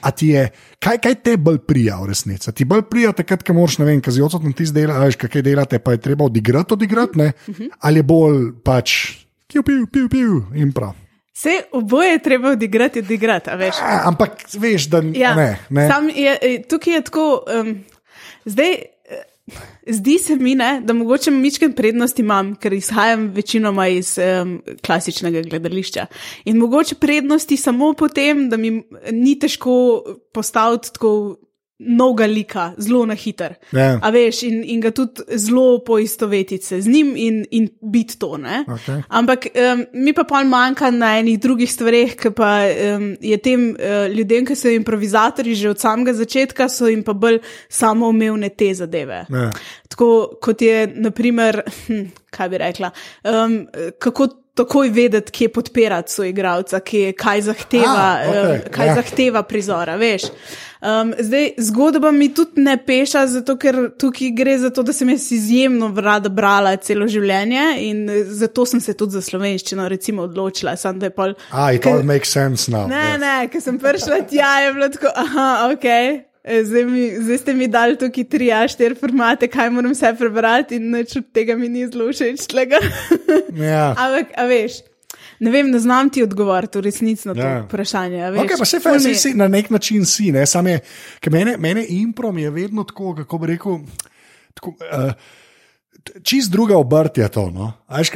A ti je, kaj, kaj te bolj prija v resnici? Ti bolj prija takrat, ko moraš, ne vem, kaj zjutraj tam ti veš, kaj delate, pa je treba odigrati, odigrati, ne? Ali je bolj pač, piu, piu, piu, piu, in prav. Vse oboje je treba odigrati, odigrati, a veš. A, ampak veš, da Ja, ne. ne. Je, eh, tukaj je tako, um, zdaj. Zdi se mi, ne, da mogoče mičken prednost imam, ker izhajam večinoma iz um, klasičnega gledališča. In mogoče prednosti samo po tem, da mi ni težko postaviti tako novega lika, zelo na hiter. Ja. A veš, in, in ga tudi zelo poistovetiti se z njim in, in biti to. ne. Okej. Ampak um, mi pa pol manjka na enih drugih stvareh, ki pa um, je tem uh, ljudem, ki so improvizatori že od samega začetka, so jim pa bolj samoumevne te zadeve. Ja. Tako kot je, naprimer, hm, kaj bi rekla, um, kako takoj vedeti, kje podpirati svoj igralca, kaj zahteva, Ah, okej, um, kaj ja. zahteva prizora, veš. Um, zdaj, zgodba mi tudi ne peša, zato ker tukaj gre za to, da sem jaz izjemno rada brala celo življenje in eh, zato sem se tudi za slovenščino recimo odločila. Sam, da je pol, A, it all makes sense now. Ne, Ja. ne, ker sem prišla tja, je bilo tako, aha, ok. e, Zdaj, mi, zdaj ste mi dali tukaj tri, a štiri formate, kaj moram vse prebrati, in nič od tega mi ni zelo všeč. Ja. Ampak, a veš, ne vem, ne znam ti odgovoriti v resnici na to Ja. vprašanje. Veš, Okay, pa se fajn, si na nek način si. Ne? Sam Je, ker mene, mene impro mi je vedno tako, kako bi rekel. Tako, uh, Čist druga obrt je to. No?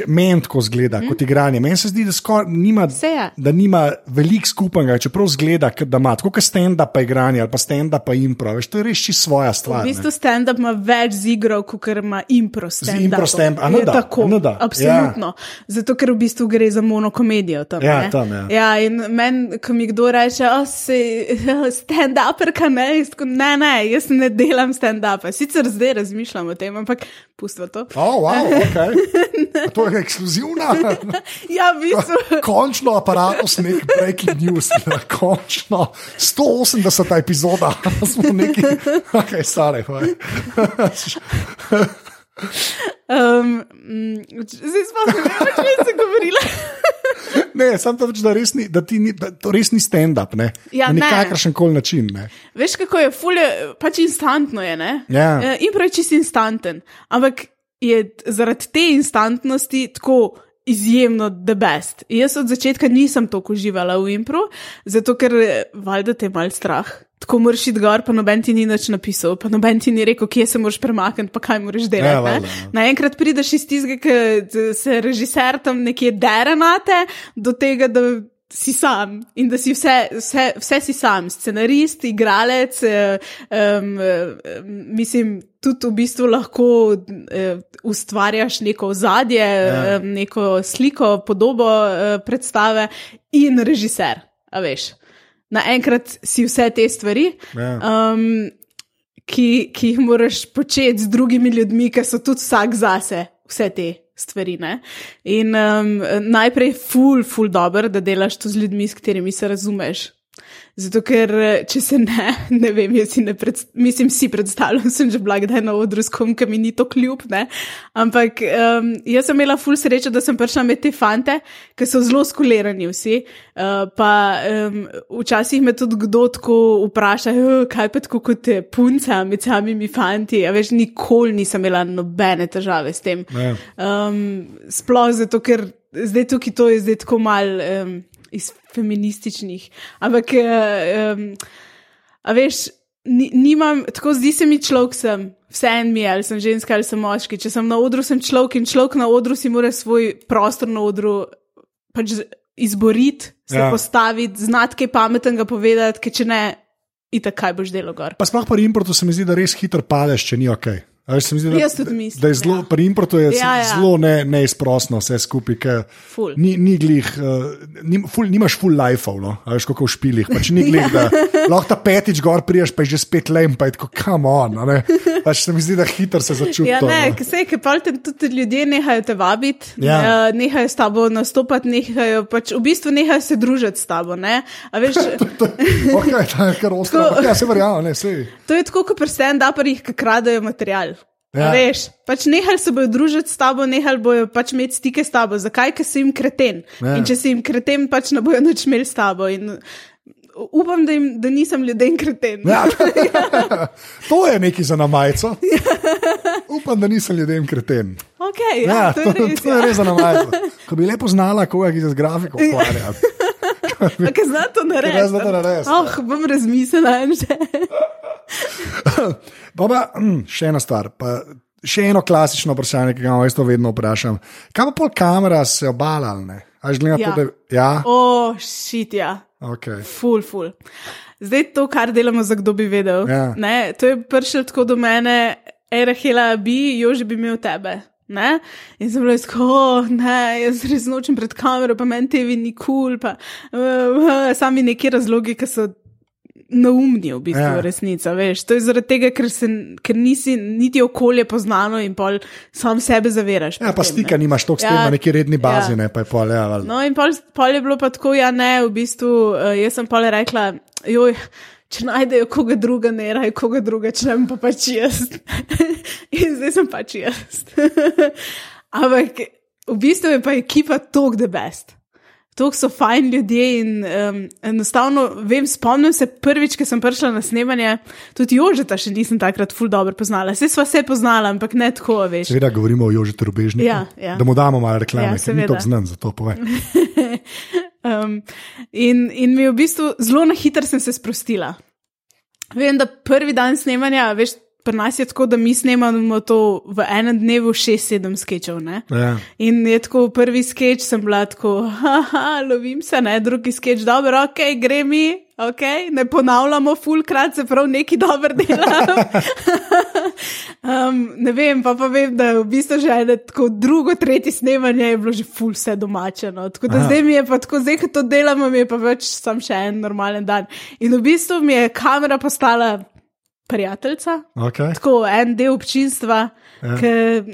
Meni tako zgleda, mm. kot igranje. Meni se zdi, da, skor, nima, Se je. da nima veliko skupnega, čeprav zgleda, da ima. Tako kot stand-up pa igranje ali pa stand-up pa impro. Veš, to je res čisto svoja stvar. V ne. bistvu stand-up ima več z igro, kot ima impro stand-up. impro stand- a ne da, Tako, ne da. absolutno. Ja. Zato, ker v bistvu gre za monokomedijo. Tam, Ja, ne? tam, ja. ja in meni, ko mi kdo reče, da si stand-uperka, ne, jaz tako, ne, ne, jaz ne delam stand-upa. Sicer zdaj razmišljam o tem, ampak pustimo to. Oh, wow, okay. A To je ekskluzivna. Ja, v bistvu. Končno aparatus, nek breaking news, končno 180 epizoda, smo neki, kaj stare. Um, mm, zdaj smo se že več govorili. Ne, sam to več, da, res ni, da, ni, da to res ni stand-up, ne. Ja, na nikakršen koli način. Ne. Veš, kako je fulje, pač instantno je, ne? Ja. Eh, Impro je čist instanten, ampak je zaradi te instantnosti tako izjemno the best. Jaz od začetka nisem toliko uživala v impro, zato ker eh, valjda te mal strah. Tako moraš iti gor, pa noben ti ni nič napisal, pa noben ti ni rekel, kje se moraš premakniti, pa kaj moraš delati. Ja, ne. valjda, ja. Naenkrat prideš iz tistega, ki se režiser tam nekje dere na te, do tega, da si sam in da si vse, vse, vse si sam, scenarist, igralec, eh, um, mislim, tudi v bistvu lahko uh, ustvarjaš neko ozadje, Ja. ja. neko sliko, podobo uh, predstave in režiser, a veš. Naenkrat si vse te stvari. Ja. Um, ki, ki jih moraš početi z drugimi ljudmi, ki so tudi vsak zase, vse te stvari. Ne? In um, najprej, ful, ful, dobro, da delaš to z ljudmi, s katerimi se razumeš. Zato, ker eh, če se ne, ne vem, jaz si ne predstavljam, mislim, si predstavljam, sem že bila kdaj na odru s kom, ki mi ni to kljub. Ne? Ampak um, jaz sem imela ful srečo, da sem prišla med te fante, ki so zelo skulirani vsi. Uh, pa um, včasih me tudi kdo tako vpraša, "Eh, kaj pa tako kot eh, punca med samimi fanti. A veš, nikoli nisem imela nobene težave s tem. Um, sploh zato, ker zdaj tukaj to je zdaj tako mal um, iz feminističnih. Ampak, um, a veš, ni, nimam, tako zdi se mi človek sem. Vse en mi je, ali sem ženska ali sem moški. Če sem na odru, sem človek in človek na odru si mora svoj prostor na odru pač izboriti, se ja. postaviti, znati kaj pametnega povedati, ker če ne, itak kaj boš delo gor. Pa sploh pri importu se mi zdi, da res hitro padeš, če ni ok. A veš, se mi Zdi, da, Jaz tudi mislim, Da je zelo, ja. pri importu je Ja, ja. zelo ne, neizprostno vse skupaj. ker. Ni, ni glih, uh, ni, ful, nimaš full life, no? a veš, kako v špilih. Pač ni glih, da lahko ta petič gor priješ, pa je že spet lem, pa je tako, come on. Pač se mi zdi, da hitro se začuti. Ja, ne, ker se, ker pol te tudi ljudje nehajo te vabiti, Ja. ja. nehajo s tabo nastopati, nehajo pač v bistvu nehajo se družiti s tabo. Ne? A Veš, Okay, ta je kar ostro. Ja, se verjamem, ne, sej. to je tako, kot pri stand-uperjih, ki kradajo material. Ja. Ja. Veš, pač nehali se bodo družiti s tabo, nehali bodo pač imeti stike s tabo. Zakaj? Ker si jim kreten. Ja. Ja. In če si jim kreten, pač ne bojo nič imeli s tabo. In upam, da, jim, da nisem ljudem kreten. Ja, to je neki za namajco. Upam, da nisem ljudem kreten. Okay, ja, Ja, to je res. to je Ja. res za namajco. Ko bi lepo znala, koga se z grafiko ukvarja. A Kaj zna to narediti? Zna to narediti, Oh, bom razmislila. že. Baba, hm, še ena stvar. Pa, še eno klasično vprašanje, ki ga imamo, jaz to vedno vprašam. Kaj pa pol kamera se obala? ali ne? A že gleda Ja. to, da ja? O, oh, šit, ja. Okay. Ful, ful. Zdaj to, kar delamo, za kdo bi vedel. Ja. Ne, to je prišlo tako do mene, Erahela, bi, jo že bi imel tebe. Ne? In sem bila tako, oh, ne, jaz res nočem pred kamero, pa meni tevi ni kul, cool, pa uh, uh, sami neki razlogi, ki so neumni v bistvu, Ja. ja. resnica. Veš. To je zaradi tega, ker, se, ker nisi niti okolje poznano in pol sam sebe zaviraš. Ja, pa tem, stika ne. nimaš toliko s tem Ja, na neki redni bazi, ja. ne pa je pol, ja, valjda. No, in pol, pol je bilo pa tako, ja, ne, v bistvu, uh, jaz sem pol rekla, joj. Če najdejo koga druga, ne raj koga druga, če ne pa pač jaz. in zdaj sem pač jaz. Ampak v bistvu je pa ekipa tok the best. Tok so fajn ljudje in um, enostavno vem, spomnim se prvič, ko sem prišla na snemanje, tudi Jožeta še nisem takrat ful dobro poznala. Vse sva se poznala, ampak ne tako, veš. Seveda govorimo o Jožetu Rubežniku. Ja, ja. Da mu damo malo reklame, Ja, ker ni to znan, zato povem. Um, in, in mi je v bistvu zelo na hitro sem se sprostila. Vem, da prvi dan snemanja, veš, pri nas je tako, da mi snemamo to v enem dnevu 6-7 sketchov. Ne? Ja. In je tako, prvi sketch sem bila tako, haha, lovim se, ne, drugi sketch, dobro, ok, gre mi, ok, ne ponavljamo fulkrat, se prav neki dober delam. um, ne vem, pa, pa vem, da v bistvu že ene, tako drugo, tretje snemanje je bilo že ful vse domačeno. Tako da Aha. zdaj mi je pa tako, zdaj, ko to delamo, mi je pa več sam še en normalen dan. In v bistvu mi je kamera postala prijateljica Okay. tako en del občinstva, Ja.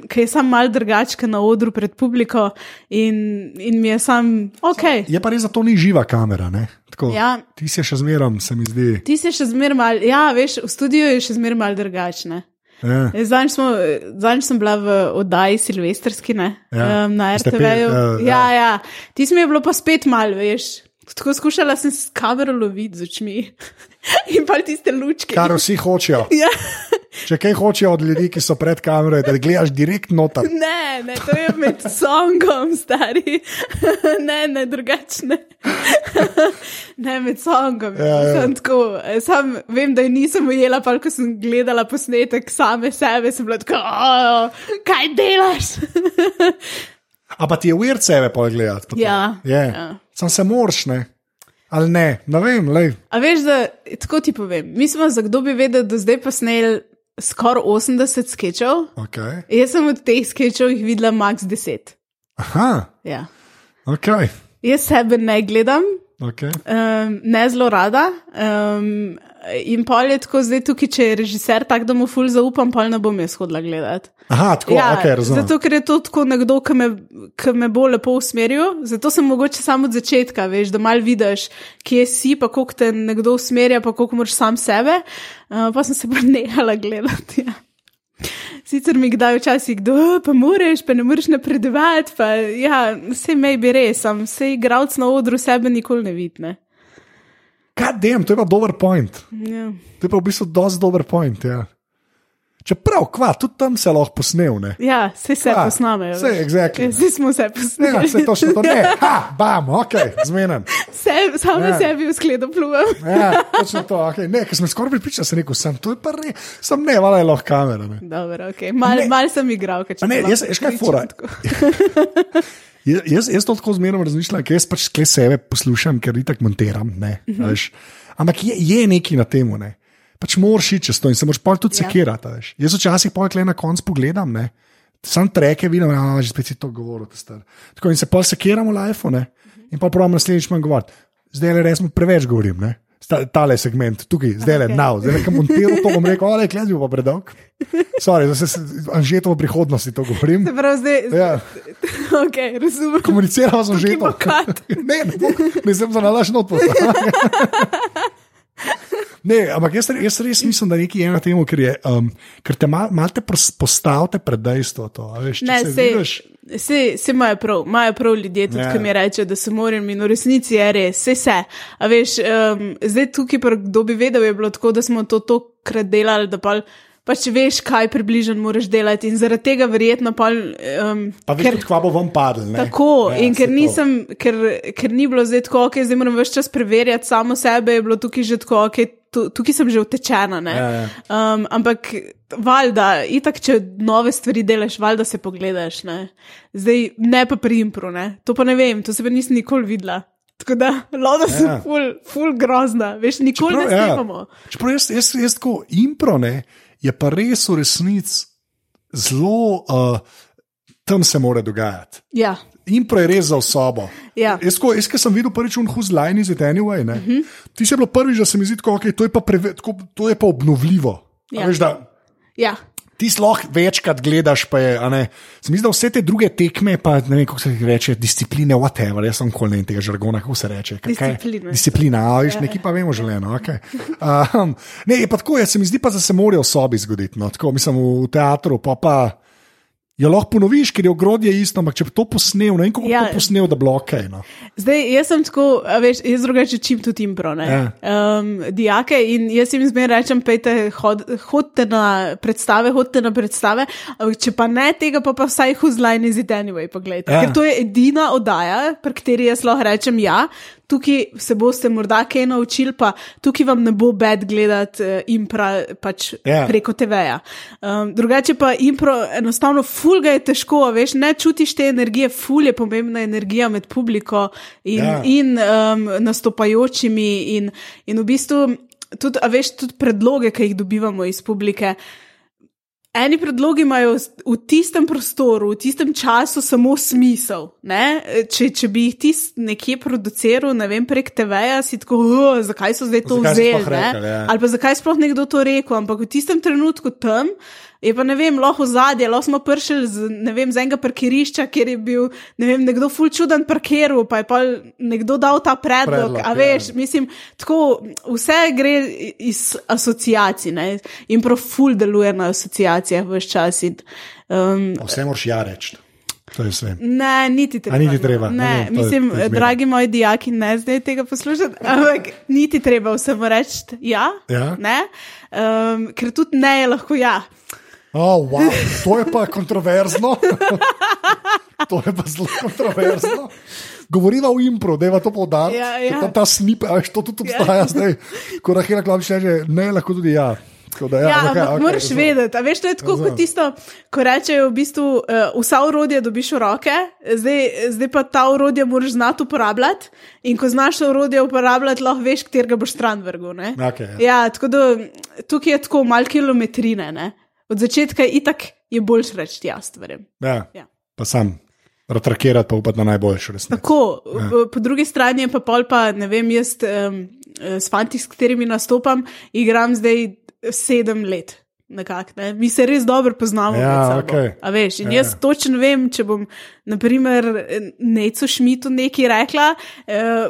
ki je sam mal drugačen na odru pred publiko in, in mi je sam, ok. Je pa res, da to ni živa kamera. ne? Tako, Ja. Ti si še zmerom, se mi zdi. Ti si še zmeraj mal, ja, veš, v studiu je še zmeraj mal drugačne. Ja. Smo- zadnjič sem bila v oddaji Silvestrski, ne, Ja. um, na Ste pe- RTV-ju. ja, ja, ja, ti mi je bilo pa spet mal, veš. Tako skušala sem s kamero loviti z očmi in pa tiste lučke. Kar vsi hočejo. Ja. Če kaj hočejo od ljudi, ki so pred kamero, da gledaš direkt noter. Ne, ne, to je med songom, stari. ne, ne, drugačne. ne, med songom. Ja, ja. Sam, tako, eh, sam vem, da je nisem ujela, pa ko sem gledala posnetek same sebe, sem bila tako, "O, kaj delaš? A pa ti je ujer sebe pogledati. pa to. Ja, Je. ja. Sam se moraš, ne. Ali ne, ne vem, lej. A veš, da tako ti povem. Mi smo za kdo bi vedel, da zdaj pa snel skoraj 80 sketchov. Okay. Jaz sem od teh sketchov jih videla max 10. Aha, Ja. ok. Jaz sebe ne gledam, okay. um, ne zelo rada. Um, in pol je tako zdaj tukaj, če je režiser tak, da mu ful zaupam, pol ne bom jaz hodila gledati. Aha, tako, Ja, ok, razumem. zato, ker je to tako nekdo, ki me, ki me bo lepo usmeril. Zato sem mogoče samo od začetka, veš, da mal vidiš, kje si, pa koliko te nekdo usmerja, pa koliko moraš sam sebe. Uh, pa sem se pa nehala gledati. Ja. Sicer mi kdaj včasih kdo, "O, pa moraš, pa ne moreš napredovati. Pa, ja, vse mej bi res, sem vse igralec na odru sebe nikoli ne vidne. Kaj dem, to je pa dober point. Ja. To je pa v bistvu dosti dober point. Ja. Čeprav, kva, tudi tam se lahko posnel. Ne? Ja, vse se Ja, posnamejo. saj, exactly. Zdaj smo se Ja, posneli. se točno to ne. Ha, bam, ok, zmenen. Se, sam Ja. na sebi v skledu pluvam. Ja, točno to, okay. ne, ker sem skoraj pripričan, sem rekel, sem, to je pa res, sem ne, vala je lahko kamera. Ne. Dobro, okay. mal, Ne. mal sem igral. A Ne, jaz, veš kaj fora. Jaz, jaz, to tako zmerno razmišljam, ker jaz pač skle sebe poslušam, ker itak montiram. Ne, Mhm. uh -huh. Ampak je, je nekaj na tem. Ne. Pač moraš iti čez to in se moraš pol tudi Ja. sekirati. a veš. Jaz včasih pojkle na koncu pogledam, ne. Sam treke vidim, da že spet si to govoril. Tako in se pol sekiramo v life, ne. In pa pravim naslednjič manj govoriti. Zdaj le resno preveč govorim, ne. Ta- Tale segment, tukaj, zdaj le, now, zdaj le, kam montiral to, bom rekel, ale, klezbi pa predolg. Sorry, zdaj se anžeto v prihodnosti to govorim. Se pravi, zdaj, Ja, okay, razumem. komuniciramo z Tukaj bo anžetom. cut. Ne, ne, bo, ne sem za nalaž not poslal. Ne, ampak jaz, jaz res mislim, da nekaj je na tem, ker, je, um, ker te mal, mal postavite pred dejstvo. To, a veš, Ne, se se, vidiš, se, se imajo prav, imajo prav ljudje, tudi Ja. ki mi rečejo, da se moram in v resnici je res, vse se. A veš, um, zdaj tukaj, kdo bi vedel, je bilo tako, da smo to tokrat delali, da pa pač veš, kaj približno moraš delati in zaradi tega verjetno pa. Um, pa veš, ker, kva bo vam padlo. ne. Tako, Ja, ja, in ker, saj to. nisem, ker, ker ni bilo zdaj tako, ok, zdaj moram več čas preverjati samo sebe, je bilo tukaj že tako, ok, tu, tukaj sem že utečena. ne. Ja, ja. Um, ampak, valjda, itak, če nove stvari delaš, valjda se pogledaš. Ne? Zdaj, ne pa pri impru, ne? to pa ne vem, to se pa nisem nikoli videla. Tako da, lodo sem Ja. ja. ful, ful grozna, veš, nikoli Čeprav, ne ja. snemamo. Čeprav jaz, jaz, jaz tako impro ne, je pa res v resnici zelo, uh, tam se mora dogajati. Ja, Impro je res za osobo. Ja. Jaz, ko, jaz, ko sem videl prvič who's line is it anyway, ne, uh Mhm. -huh. ti si bilo prvič, da se mi zdi, tako, okay, to, je pa preve, tako, to je pa obnovljivo. A Ja. Veš, da, ja. Ti sploh večkrat gledaš, pa je, a ne, se mi zdi, da vse te druge tekme, pa ne vem, kako se jih reče, discipline, whatever, jaz sem kol ne tega žargona, kako se reče. kaj-. Disciplina, a veš, neki pa vemo želeno. Okay. Um, ne, je pa tako, jaz se mi zdi pa, da se morajo v sobi zgoditi, no, tako mislim v teatru, pa pa. Jo lahko ponoviš, ker je ogrodje isto, ampak če bi to posnel, ne vem, kako ja. Ja. to posnel, da ok. No. Zdaj, jaz sem tako, veš, jaz drugače čim tudi impro, ne. Ja. Um, dijake in jaz jim zmeraj rečem, pejte, hod, hodite na predstave, hodite na predstave, če pa ne tega, pa, pa vsaj who's line is it anyway, poglejte. Ja. Ja. Ker to je edina oddaja, pri kateri jaz lahko rečem ja. Tukaj se boste morda kaj naučili, pa tukaj vam ne bo bed gledati uh, impra pač Ja. preko TV-ja. Um, drugače pa impro, enostavno, ful ga je težko, veš, ne čutiš te energije, ful je pomembna energija med publiko in, Ja. ja. in um, nastopajočimi, in, in v bistvu tudi, a veš, tudi predloge, ki jih dobivamo iz publike. Eni predlogi imajo v tistem prostoru, v tistem času samo smisel. ne. Če, če bi jih ti nekje produciral, ne vem, prek TV-ja, si tako, "Oh, zakaj so zdaj to Zakaj vzeli. sploh ne?" rekli, ja. Ali pa zakaj sploh nekdo to rekel, ampak v tistem trenutku tam je pa ne vem, lahko zadje, lahko smo prišli z, ne vem, z enega parkirišča, kjer je bil ne vem, nekdo ful čuden parkiral, pa je pa nekdo dal ta predlog. Predlog, a ja. veš, mislim, tako vse gre iz asociacij ne? in prav ful deluje na asociacijah vse čas. In, um, Vse moraš ja reči. Ne, niti treba. A niti treba, Ne, ne je- mislim, je dragi moji dijaki, ne zdaj tega poslušati, ampak niti treba vsemu reči ja. Ja. Ne, um, ker tudi ne je lahko ja. Oh, wow. To je pa kontroverzno. to je pa zelo kontroverzno. Govoriva v impro, da je to poudarjeno. Ja, ja. Ta, ta snip, veš, to tudi obstaja ja. zdaj. Ko Rahela Klavič reče, ne, lahko tudi ja. Da, Ja, ja, ampak okej, okay, moraš razumem. vedeti, veš, to je tako kot tisto, ko rečejo, v bistvu, uh, vsa urodja dobiš v roke, zdaj, zdaj pa ta urodja moraš znati uporabljati. In ko znaš urodje uporabljati, lahko veš, katerega boš stran vrgel. Okej, ja. ja, tako da tukaj je tako malo kilometrine. Ne? Od začetka je itak je boljš reči ja, stvarem. Ja. Ja. Pa sam, ratrakirati pa upati na najboljšo resnico. Tako, ja. po drugi strani je pa pol pa, ne vem, jaz um, s fanti, s katerimi nastopam, igram zdaj sedem let. Nekak, ne? Mi se res dobro poznamo. Ja, okej. A Veš, in Ja. jaz točno vem, če bom, naprimer, Neco Šmitu nekaj rekla, eh,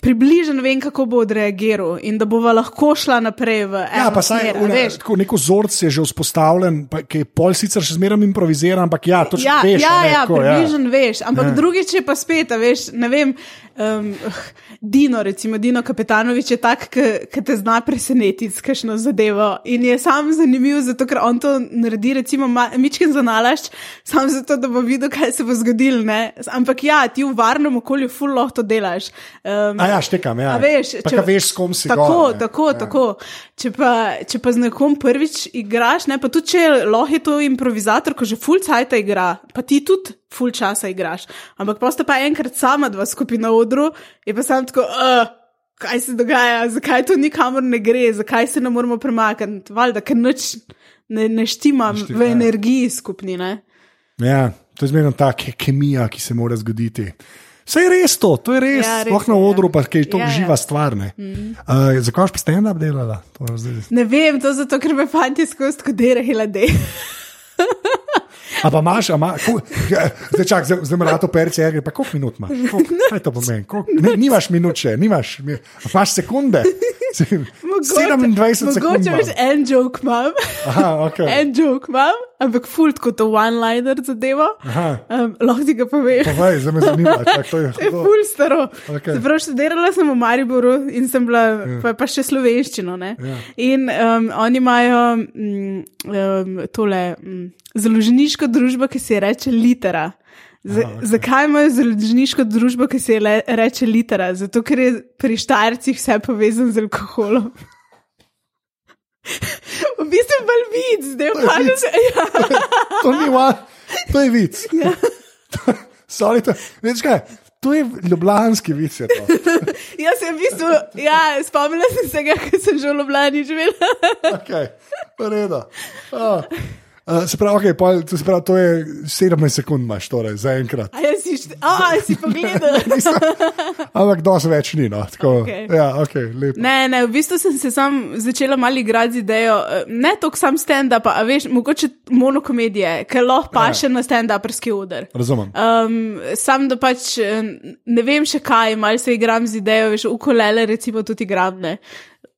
približno vem, kako bo odreagiral in da bova lahko šla naprej v eno Ja, pa saj smer, a une, veš. tako neko vzorc je že vzpostavljen, pa, ki je pol sicer še zmeraj improviziran, ampak ja, točno Ja, veš. ja, ne, ja tako, približno veš, ampak Ja. ja. drugič je pa spet, veš, ne vem. Um, Dino, recimo Dino Kapetanovič je tak, ki te zna presenetiti s kakšno zadevo. In je sam zanimiv, zato ker on to naredi, recimo, mičken za nalašč, samo zato, da bo videl, kaj se bo zgodilo. ne. Ampak ja, ti v varnem okolju ful lahko to delaš. Um, A ja, štekam, ja. A veš, pa če- ka veš, s kom si Tako, gor, ne. tako, ja. tako. Če pa, če pa z nekom prvič igraš, ne, pa tudi če lahko je to improvizator, ko že full cajta igra, pa ti tudi full časa igraš. Ampak pa sta pa enkrat sama dva skupaj na odru, je pa sam tako. Uh, Kaj se dogaja, zakaj to nikamor ne gre, zakaj se ne moramo premakniti? Valjda, ker noč ne, ne štima, v ja. energiji skupni. Ne? Ja, to je zmerno ta ke- kemija, ki se mora zgoditi. Vse je res to, to je res, Ja, res sploh na je, ja. odru, pa je to Ja, ja. živa stvar. ne. Uh, zakaj boš pa delala? To je zdaj- ne vem, to zato, ker me fanti skozi kodirajo, da A pa imaš, a ima, ko, ja, zdaj čak, zdaj, zdaj ima to perce, ja, pa koliko minut imaš? Kaj to pomeni? Koliko, ne, nimaš minut še, nimaš, imaš sekunde. 27 sekund. Mogoče veš, en joke imam. Aha, okay. En joke imam, ampak fult kot to one-liner zadevo. Aha. Um, lahko ti ga povem. Povej, zdaj me zanima, čak, to je. To je To, ful staro. Okay. Prav študirala sem v Mariboru in sem bila, pa, pa še slovenščino. ne. Ja. In um, oni imajo um, tole mm, založniško družbo, ki se ji reče litera. Z, Aha, okej. Zakaj imajo založniško družbo, ki se ji le, reče litera? Zato, ker je pri štajrcih vse povezano z alkoholom. V bistvu je bolj vid, zdaj pa že. Ja. to ni va, to je vic. Ja. Sorry, to, veš kaj, to je ljubljanski vic. Je to. Jaz sem v bistvu, ja, spomnila sem se ga, ker sem že v Ljubljani živela. Okay, v redu. Oh. Uh, se pravi, okay, pol, to, se pravi, to je 17 sekund, imaš torej, za enkrat. A jaz si, a, si pogledal. Ampak dosti več ni. No, tako, Okej. Ja, okay, lepo. Ne, ne, v bistvu sem se sam začela malo igrati z idejo, eh, ne toliko sam stand-up, a veš, mogoče monokomedije, ker lahko pa še na stand-uperski oder. Razumem. Um, sam da pač eh, ne vem še kaj, malo se igram z idejo, veš, ukulele recimo tudi igram. Ne.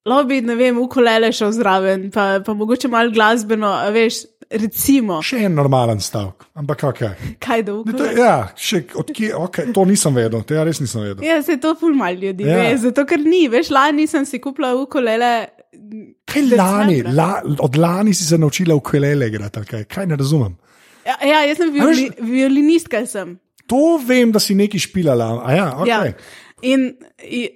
Lahko bi, ne vem, ukulele šel zraven, pa, pa mogoče malo glasbeno, a veš, recimo, Še en normalen stavek, ampak ok. kaj da To, ja, še, odkje, okay, to nisem vedel, to ja res nisem vedel. Ja, se to ful mal ljudi, Ja. ve, zato ker ni, veš, lani sem si kupila ukulele. Kaj lani, la, od lani si se naučila ukulele igrati, ali kaj, kaj ne razumem. Ja, ja jaz sem violi, violinistka sem. To vem, da si nekaj špilala. a Ja, okay. Ja. In,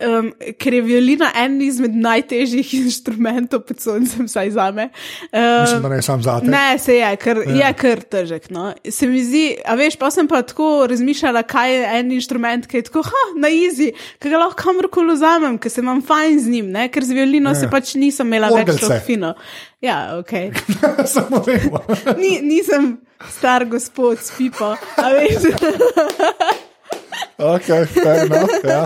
um, ker je violina en izmed najtežjih inštrumentov pod soncem, vsaj za me. Mislim, Um, da ne sam zate. ne, se je, ker ja. je kar težek. No. Se mi zdi, a veš, pa sem pa tako razmišljala, kaj je en inštrument, ki je tako, ha, na izi, ki ga lahko kamorkoli vzamem, ker se imam fajn z njim, ne? ker z violino ja. se pač nisem imela več Orgelce. tako fino. Ja, ok. Samo vemo. Ni, nisem star gospod s pipo, a veš. ok, fair enough, ja.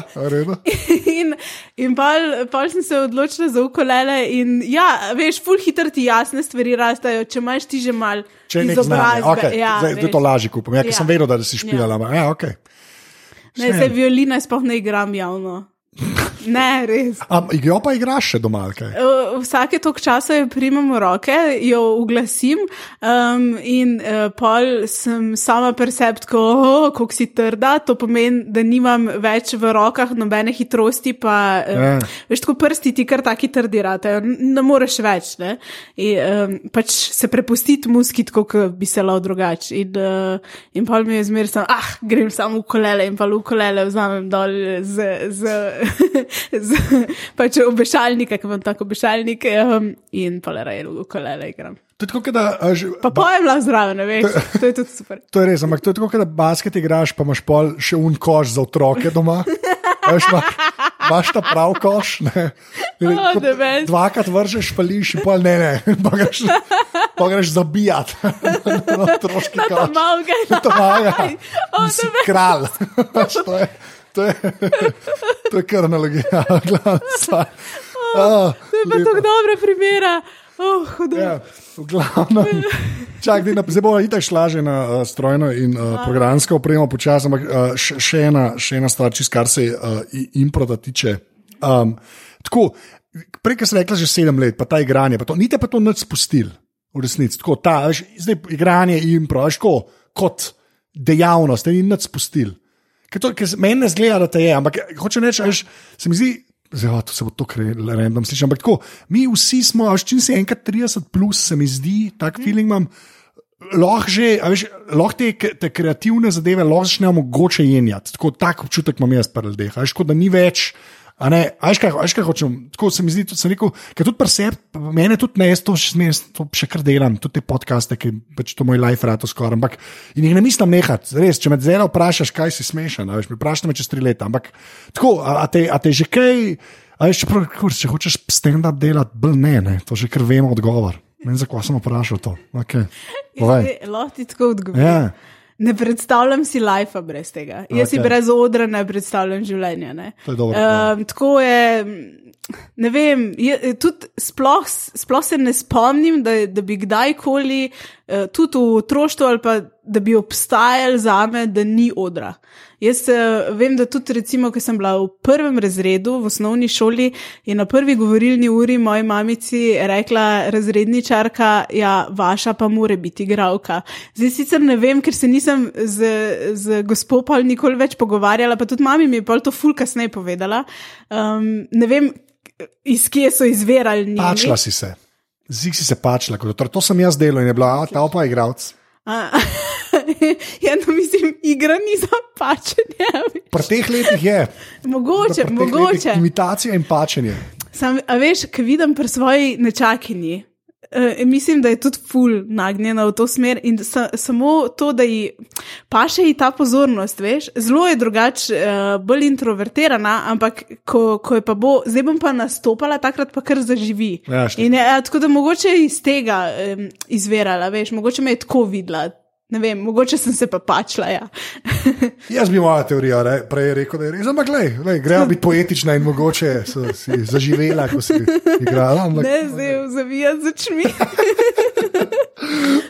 In, in pol, pol sem se odločila za ukulele. In ja, veš, full hitro ti jasne stvari rastajo, če imaš ti že mal Če znanje, izobrazbe. okay, ja, zdaj, zdaj to lažje kupim. Ja, Ja. sem vedel, da si špilala. Ja. Ja, okay. Ne, zdaj violina sploh ne igram javno. Ne, res. Am, jo pa igraš še doma, kaj? Uh, Vsake toliko časa jo primem v roke, jo uglasim um, in uh, pol sem sama percept, oh, kako si trda, to pomeni, da nimam več v rokah nobene hitrosti, pa uh, Ja. veš, tako prsti ti kar taki trdi ratajo, ne moreš več. Ne? In, um, pač se prepustiti muski, tako kot bi se lahko drugače. In, uh, in pol mi je zmer, sem, ah, grem samo v kolele in pa v kolele vzamem dol z, z, z pač obešalnika, ki imam tako obešalnik um, in pa le raje v kolele igram. To tako, da. a, že- Pa pojem lahko zraven, ne veš, to je tudi super. To je res, ampak to je tako, da basket igraš, pa imaš pol še un koš za otroke doma. Veš, imaš, imaš ta prav koš. Ne, Oh, dvakrat vržeš, pališ, pol ne, ne, pa greš, pa greš zabijati na otroški Na koš. to malga. To maja. Oh, Si kralj. Veš, to je, to je, to je kar analogija. stvar. Ah, To je pa tako dobra primera. Oh, hudo. Ja, v glavnem. Čak, na- zdaj bomo itak šla že na uh, strojno in uh, programsko opremo počasi, ampak uh, še, še, ena, še ena stvar, čist kar se uh, improda tiče. Um, tako, prej, ki si rekla, že sedem let, pa ta igranje, pa to, nite pa to nič spustil, v resnici. Tako, ta, veš, zdaj igranje veš, tako, kot dejavnost, ni nič spustil. Ker meni ne zgleda, da te je, ampak hoče reči, veš, se mi zdi. Zdaj, o, to se bo to random slišati. Ampak tako, mi vsi smo, a veš, čim si enkrat 30, plus, se mi zdi, tak feeling imam. Lahko že, veš, lahko te, te kreativne zadeve lahko začnejo mogoče jenjati. Tako tak občutek imam jaz pri ljudeh. a Veš, kot da ni več. A ne, a veš, kaj, a veš, kaj hočem. Tako se mi zdi, tudi sem rekel, ker tudi pri sebi, mene tudi ne, jaz to še, zmeraj- to še kar delam, tudi te podcaste, ki pač to moj life rato skoraj. Ampak in jih ne mislim nehati. Res, če me zdaj vprašaš, kaj si smešen, veš, mi vprašaj me čez tri leta. Ampak tako, a, a, te, a te že kaj, a veš, čeprav, kur, če hočeš stand-up delati, bolj ne, ne, to že kar vemo odgovor. Meni zakaj sem vprašal to? Okay. Zdaj, Lahko ti tako odgovorim. Ja. Ne predstavljam si life brez tega. Jaz si brez odra ne predstavljam življenja. Ne. To je dobro, Um, tako je, ne vem, je, tudi sploh, sploh se ne spomnim, da, da bi kdajkoli, uh, tudi v otroštvu ali pa da bi obstajal za me, da ni odra. Jaz uh, vem, da tudi, recimo, ko sem bila v prvem razredu v osnovni šoli, je na prvi govorilni uri moji mamici rekla razredničarka, ja, vaša pa more biti igravka. Zdaj sicer ne vem, ker se nisem z, z gospod Pol nikoli več pogovarjala, pa tudi mami mi je pol to ful kasneje povedala. Um, ne vem, iz kje so izvirali. Pačla si se. Zik si se pačla, kot otrok. To sem jaz delal in je bila, a ta pa igralec. A, ja, no, mislim, igra ni za pačenje. Pri teh letih je. Mogoče, mogoče. Imitacija in pačenje. Sam, a veš, ki vidim pri svoji nečakinji. Uh, mislim, da je tudi ful nagnjena v to smer in sa, samo to, da ji paše ji ta pozornost, veš, zelo je drugače, uh, bolj introvertirana, ampak ko, ko je pa bo, zdaj bom pa nastopala, takrat pa kar zaživi. Ja, šti- in ja, tako da mogoče iz tega um, izvirala, veš, mogoče me je tako videla. Ne vem, mogoče sem se pa pačla. Ja. Jaz bi moja teorija re, prej rekel, da je res, ampak glej, glej, gremo biti poetična in mogoče so si zaživela, ko si igrala. Ampak, Ne, zdaj zavijati z očmi.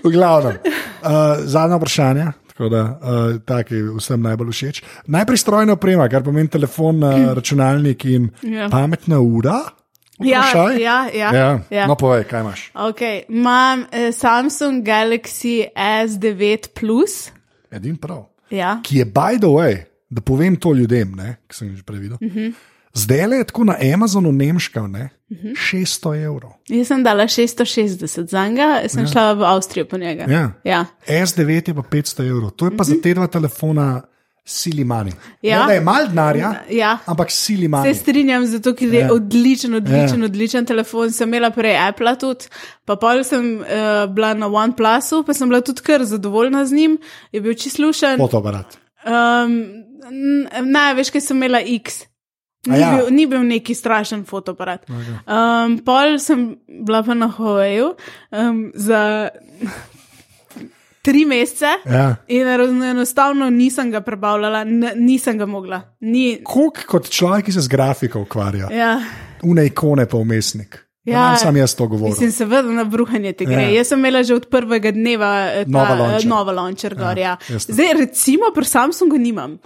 v glavnem. Uh, zadnja vprašanja. Tako da, uh, tak je vsem najbolj všeč. Najprej strojna oprema, kar pomeni telefon, uh, računalnik in Ja. pametna ura. Ja, Vprašaj. ja, ja, ja. ja. No, povej, kaj imaš. Okay. Imam eh, Samsung Galaxy S9 Plus, Edin prav. ja. ki je, by the way, da povem to ljudem, ne, ki sem jih že previdel. Uh Mhm. -huh. Zdaj le je tako na Amazonu nemška, ne, uh -huh. 600 evrov. Jaz sem dala 660 za njega, sem ja. šla v Avstrijo po njega. Ja. Ja. S9 je pa 500 evrov, to je pa za te dva telefona sili mani. Ja. Ne, da je mal denarja, Ja. ampak sili Se mani. strinjam, zato ker je Ja. odličen, odličen, Ja. odličen telefon. Sem imela prej Apple tudi, pa pol sem uh, bila na OnePlusu, pa sem bila tudi kar zadovoljna z njim, je bil čislušen. Fotoaparat. Um, n- ne, veš, kaj sem imela X. Ni, ja. bil, ni bil neki strašen fotoaparat. Um, pol sem bila pa na Hawaiiu um, za tri mesece Ja. in eno- enostavno nisem ga prebavljala, nisem ga mogla. Ni, Kuk kot človek, ki se z grafiko ukvarja, ja. une ikone pa umestnik. Ja, sam jaz to govorim. Mislim, seveda na bruhanje te gre. Ja. Ja. Jaz sem imela že od prvega dneva eh, ta, Nova launcher. nova launcher gor. Ja, jasno. Zdaj, recimo, pri Samsungu nimam.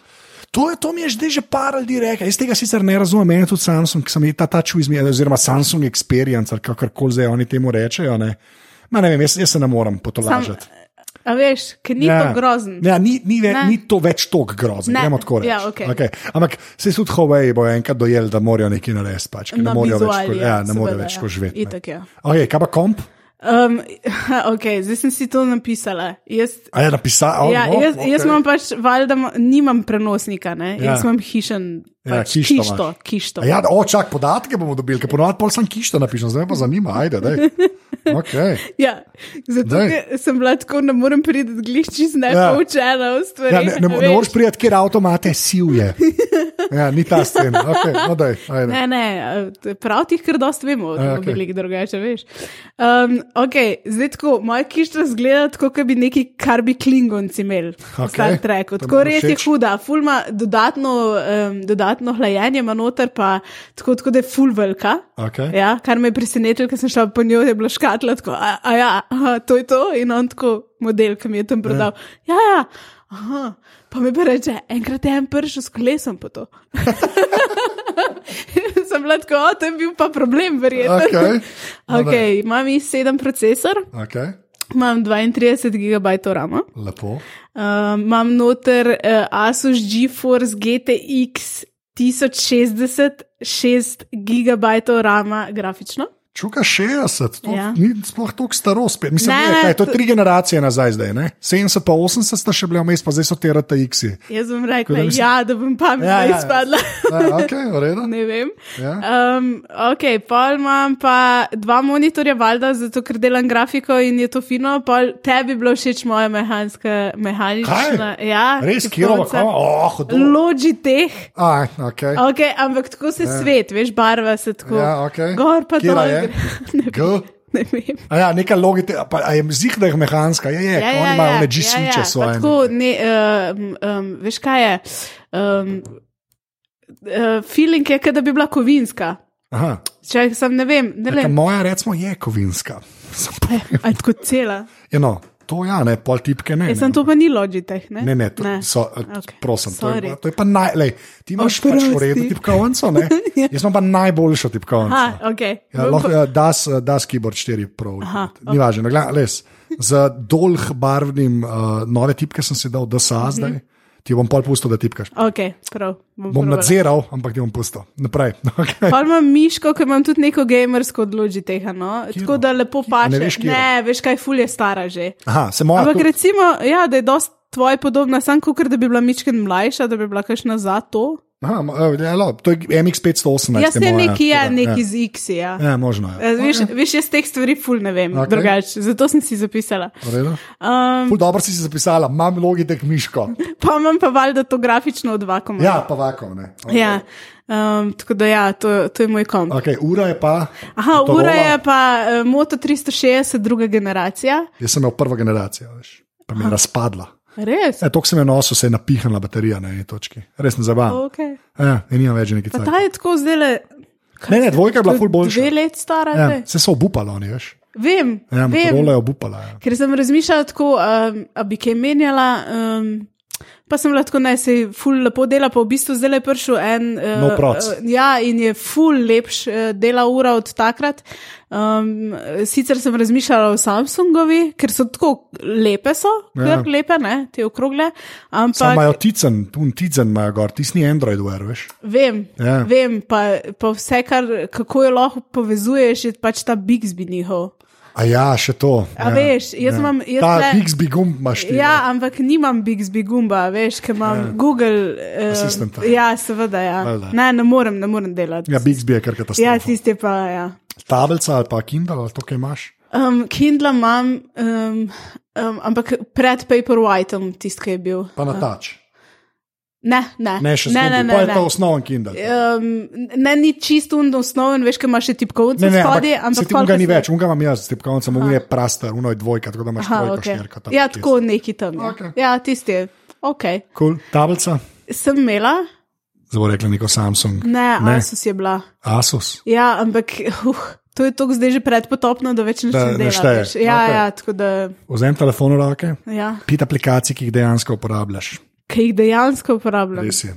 To, je, to mi je zdaj že par ljudi rekel. Jaz tega sicer ne razumem, meni tudi Samsung, ki sem jih ta tač izmeril, oziroma Samsung Experience, ali kakorkoli zdaj oni temu rečejo. Ne, Ma, ne vem, jaz, jaz se ne morem potolažiti. A veš, ker ni ja. to. Ja, ni, ni, ve, Ne. ni to več tako grozno, Ne. gremo tako reči. Ja, okej. okay. Ampak se tudi Huawei bo enkrat dojel, da morajo nekaj narediti, pač, ker ne Na morejo več, ko- ja, ne seveda, več ja. tako živeti. ne. Itak, ja. Okay, kaj pa komp? Um, ok, zdaj sem si to napisala. Jaz, A je napisal? Oh, ja, no, jaz, okay. jaz imam pač, valjda, ma- nimam prenosnika, ne? Ja. jaz imam hišen, Ja, pač, kišto kišto, imaš. kišto. A Ja, o, čak, podatke bomo dobili, ker ponovadi pol sem kišto napišem, zdaj me pa zanima, ajde, daj. Okay. Ja, zato ker sem bila tako, ne morem priti glišči z Ja. nepoučena v stvari. Ja, ne, ne, ne moreš prijeti, kjer avtomate siv je. Ja, ni ta scena. Okay, no, daj, ajde. Ne, ne, eh, prav tih, kar dosta vemo, Ja, da okay. bi drugače, veš. Um, ok, zdaj tako, moj kištra zgleda tako, kot bi neki karbi klingonci imeli. Okej, Star Trek. Tako res je všeč. huda, ful ima dodatno, um, dodatno hlajenje, ima noter pa tako, tako da je ful velika. Okay. Ja, kar me je presenetilo, ker sem šla po njo, je bila škatla tako, a, a ja, aha, to je to. In on tako model, ki mi je tam prodal. Ja, ja, aha. Pa mi pa reče, enkrat je en prišel s kolesom po to. sem bila tako, o, to je bil pa problem, verjetno. Okay. No, okay, imam i7 procesor, Okay. imam 32 GB RAM. Lepo. Uh, imam noter uh, Asus GeForce GTX 1060, 6 GB RAM grafično. Čuka 60, to Ja. ni sploh tako staro. Spet. Mislim, Ne, ne, kaj, to je to- tri generacije nazaj, zdaj, ne? 70 pa 80 sta še bili vmes, pa zdaj so te RTX-i. Jaz bom rekla, mislim- ja, da bom pametno Ja, ja, ja, ja. ja. izpadla. Okay, v redu. ne vem. Ja. Um, ok, pol imam pa dva monitorja, valjda, zato ker delam grafiko in je to fino. Pol tebi bilo všeč moja mehanska, mehanična. Kaj? Ja, Res, kjer bo konca. kava? Oh, hudo. Logitech. A, okay. Ok, ampak tako se ja. svet, veš, barva se tako. Ja, okej. Gor pa je? gre. Ne vem. Ne vem. A ja, neka logika, pa a je zih, da je mehanska, je, je, ja, oni imajo ja, neči switche Pa svoje. Tako, ne, um, um, veš kaj je? Um, uh, feeling je, da bi bila kovinska. Aha, Če sem ne vem, ne vem, moja recimo je kovinska. ali tako cela. Ja, no, to ja, ne, pol tipke ne. Jaz sem to pa ni Logitech, ne? Ne, ne, to, Ne. So, Okej, okay. prosim, to je, to je pa naj, lej, ti imaš pač v redu tipkovnico, ne? Jaz imam pa najboljšo tipkovnico. Aha, ok. Ja, lahko ja, das, eh, das keyboard 4 Pro. Aha, Ni važno, no, gled, les. Z dolh barvnim uh, nove tipke sem si dal DSA zdaj. Ti bom pol pustil, da tipkaš. Ok, prav. Bom probala. nadziral, ampak ti bom pustil. Naprej. Okay. Pa imam miško, ki imam tudi neko gamersko od Logitecha, no? tako da lepo paše. ne veš, ne, veš kaj, ful je stara že. Aha, se moja. Ampak tu- recimo, ja, da je dosti tvoje podobna, samo kot da bi bila mičken mlajša, da bi bila kakšna za to. Aha, ma- ja, lo, to je MX518. Jaz je se moja, neki da, neki ja. z X, ja. Ja, možno je. Eh, Veš, veš, jaz teh stvari ful ne vem, okay. drugače, zato sem si zapisala. V redu. Um, Ful dobro si si zapisala, imam logitek miško. pa imam pa valjda to grafično odvako. Ja, pa ne. Okay. ja. Um, tako da ja, to, to je moj komp. Okay, ura je pa. Aha, Motorola. ura je pa uh, Moto 360, druga generacija. Jaz sem imel prvo generacijo, veš, pa mi je razpadla. Res? E, to sem je nosil, se je napihnila baterija na eni točki. Res ne zabavam. Okay. Ja, in nimam več cajt. ta je tako zdaj le. Ne, ne, dvojka je bila ful boljša. Dve let stara. Ja, zdaj. se so obupali, oni, veš. Vem, Ja, vem. Motorola je obupala. Ja. Ker sem razmišljala tako, um, da bi kaj menjala. Um, Pa sem tako, da se ful lepo dela, pa v bistvu zdaj je prišel en. Uh, No proc. uh, ja, in je ful lepš uh, dela ura od takrat. Um, sicer sem razmišljala o Samsungovi, ker so tako lepe, so, Ja. lepe, ne, te okrogle. Ampak imajo ticen, pun ticen imajo gor, tisti Android, wear, veš. vem, Ja. vem pa, pa vse, kar, kako jo lahko povezuješ, je pač ta Bixby njihov. A ja, še to. A ja, veš, jaz ja. imam- jaz Ta tle- Bixby gumb imaš ti. Ja, ampak nimam Bixby gumba, veš, ker imam ja. Google. Uh, Asistenta. Ja, seveda. Ja. Ne, ne morem, ne morem delati. Ja, Bixby je kar katastrofa. ja tisti pa. Ja. Tablica ali pa Kindle ali to, kaj imaš. Um, Kindle imam, um, um, ampak pred Paperwhitem, tisti, ki je bil. Pa na tač. Ne, ne, Ne, ne, skupaj. ne, Pa ne, je ne. osnoven Kindle. Um, ne, ni čisto osnoven, veš, kaj imaš še tipkovnice Ne, ne, spodaj, ampak, ampak se unga ni koliko več, unga imam jaz, tipkovnica, mu je prasta, uno je dvojka, tako da imaš Aha, trojko, okay. štirka. tam Ja, tako neki tam. Ja, Okej. ja tisti je. Okay. Cool. Tablica, Sem imela, zdaj bo rekla neko Samsung. ne, Ne. Asus je bila. Asus. Ja, ampak uh, to je tako zdaj že predpotopno, da več ne Da šteje. ne šteje. veš. Ja, okay. ja, da. Vzem telefon v roke, Ja, pet aplikacij, ki jih dejansko uporabljaš. Ki jih dejansko uporabljam. Res je.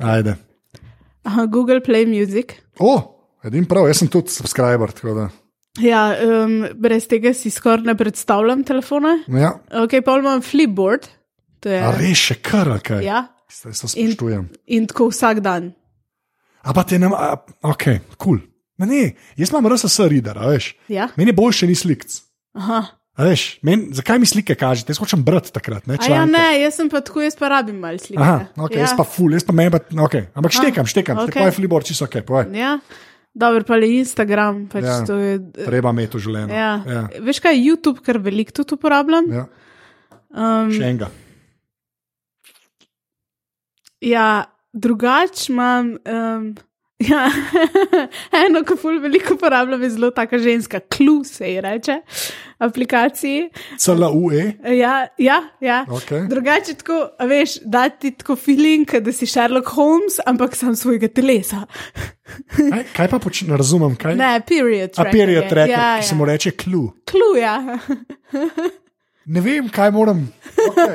Ajde. Aha, Google Play Music. O, edin prav, jaz sem tudi subscriber. Ja, um, brez tega si skoraj ne predstavljam telefona. Ja, Ok, pa imam Flipboard. To je, a res še kar, kaj. ja, Zdaj se spoštujem. in tako vsak dan. A pa te ne, a, ok, kul. Cool. Ne, jaz imam RSS reader, veš. Ja. Meni boljše ni slik. Aha. A veš, men, zakaj mi slike kažete? Jaz hočem brati takrat, ne ja, članke. ne, jaz sem pa tako, jaz pa rabim malo slike. Aha, okay, ja. jaz pa ful, jaz pa meni pa, okay. ampak štekam, štekam, okay. okej. štekam, flibor, čisto ok, povej. Ja, dobro, pa le Instagram. Pač Ja. ja. to je, Treba imeti v življenju. ja. ja. Veš kaj, YouTube, kar veliko tudi uporabljam. ja. Um, Še enega. ja, drugače imam. Um, ja, eno, ki ful veliko uporabljam, je zelo taka ženska, klu se ji reče, aplikaciji. CLUE. Ja, ja, ja. Okay. Drugače, tako, veš, da ti tako feeling, da si Sherlock Holmes, ampak sam svojega telesa. Kaj, kaj pa počne, ne razumem, kaj? Ne, period. A period je. tracker, ja, ki se mu reče klu. Klu, ja. Ne vem, kaj moram. Okay.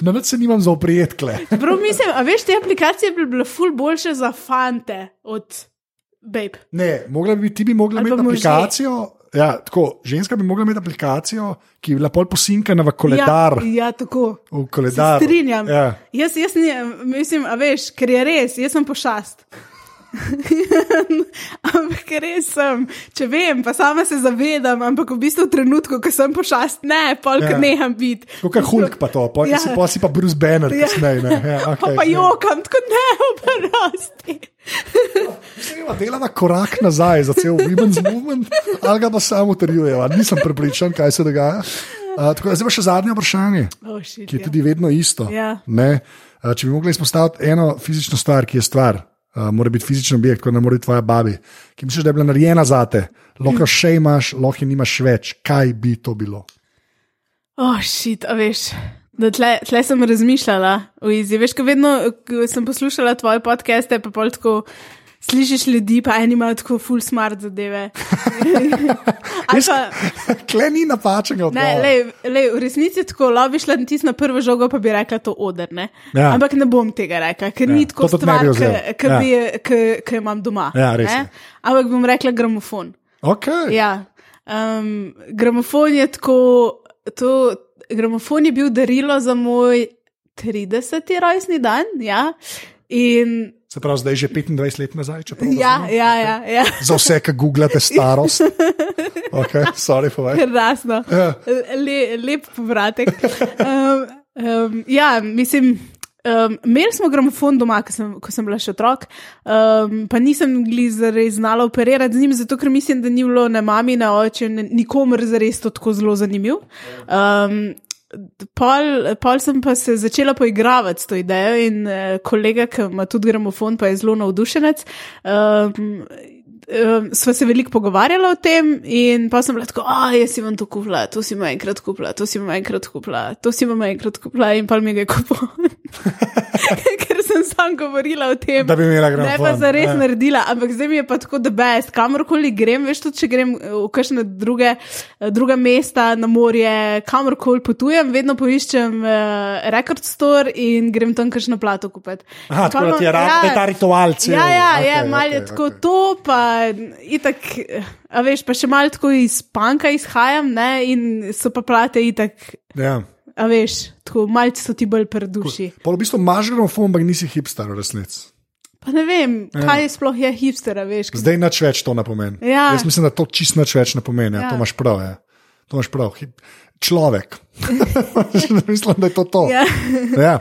Na noč se nimam za oprijetkle. Prav mislim, a veš, te aplikacije bi bile ful boljše za fante od babe. Ne, bi, ti bi mogla imeti aplikacijo. Ja, tako, ženska bi mogla imeti aplikacijo, ki bi bila pol posinkana v koledar. Ja, ja tako. V Se koledar. strinjam. Ja. Jaz, jaz ni, mislim, a veš, ker je res, jaz sem pošast. ampak res sem, če vem, pa sama se zavedam, ampak v bistvu v trenutku, ko sem pošast, ne, polk Ja. neham biti. Kot Hulk pa to, pol, ja. Si, pol si pa Bruce Banner, Ja. kasneje. ne. Ja, Pa, okay, pa jokam, tako ne, oprosti. Treba delati korak nazaj za cel women's movement, ali ga pa samo utrjujeva. Nisem prepričan, kaj se dogaja. Uh, tako, da zdaj pa še zadnje vprašanje, Oh, shit, ki je ja. tudi vedno isto. Ja. Ne, uh, če bi mogli izpostaviti eno fizično stvar, ki je stvar, uh, mora biti fizičen objekt, kot ne more biti tvoja babi, ki misliš, da je bila narejena za te, lahko jo še imaš, lahko je nimaš več. Kaj bi to bilo? Oh, šit, a veš. Da tle, tle sem razmišljala o izi. Veš, ko vedno ko sem poslušala tvoje podcaste, pa pol tako slišiš ljudi, pa eni imajo tako full smart zadeve. Pa, Kle ni napačnega ne, odgovora. lej, lej, v resnici je tako, lobiš le tis na prvo žogo, pa bi rekla to oder. Ne? Ja. Ampak ne bom tega rekla, ker Ja, ni tako to ne stvar, ki Ja. jo imam doma. Ja, ne. Ampak bom rekla gramofon. Okay. Ja, um, gramofon je tako. To, gramofon je bil darilo za moj 30. rojstni dan. Ja, in, Se pravi, zdaj je že 25 let nazaj, če prav ja, razumem? ja, ja, ja. Za vse, ki googlate starost. Okay, sorry, krasno. Ja. Le, lep povratek. Um, um, ja, mislim. Um, imeli smo gramofon doma, ko sem, ko sem bila še otrok, um, pa nisem res znala operirati z njim, zato ker mislim, da ni bilo ne mami, ne oče, ne, nikomer zares to tako zelo zanimiv. Um, Pol, pol sem pa se začela poigravati s to idejo, in uh, kolega, ki ima tudi gramofon, pa je zelo navdušenec. Um, um, sva se veliko pogovarjala o tem, in pa sem bila tako, a jaz si bom to kupila, to si bom enkrat kupila, to si bom enkrat kupila, to si bom enkrat kupila, in pa mi ga je kupila. Ker sem sam govorila o tem. Da bi imela Ne gramofon. pa za res Ja. naredila, ampak zdaj mi je pa tako, da best, kamorkoli grem, veš, tudi če grem eh, v kakšne druge, eh, druga mesta, na morje, kamorkoli potujem, vedno poiščem uh, record store in grem tam kakšno plato kupiti. Aha, tako da ti je rad, je ta ritual cel. Ja, ja, okay, malo je okej, tako okej. to, pa itak, a veš, pa še malo tako iz panka izhajam, ne, in so pa plate itak, Ja. A veš, tako malce so ti bolj preduši. Pol v bistvu imaš gramofon, ampak nisi hipster, v resnici. Pa ne vem, kaj je sploh je hipster, veš. Zdaj nič več to ne pomeni. Ja. Jaz mislim, da to čist nič več ne pomeni. Ja. Ja. To imaš prav. Ja. To imaš prav. Hip- Človek. mislim, da je to to. Ja. Ja.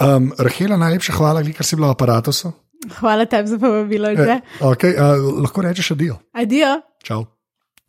Um, Rahela, najlepša hvala, ker si bila v aparatu. Hvala tebi za povabilo, že. Okay, uh, lahko rečeš adijo. Adijo. Čau.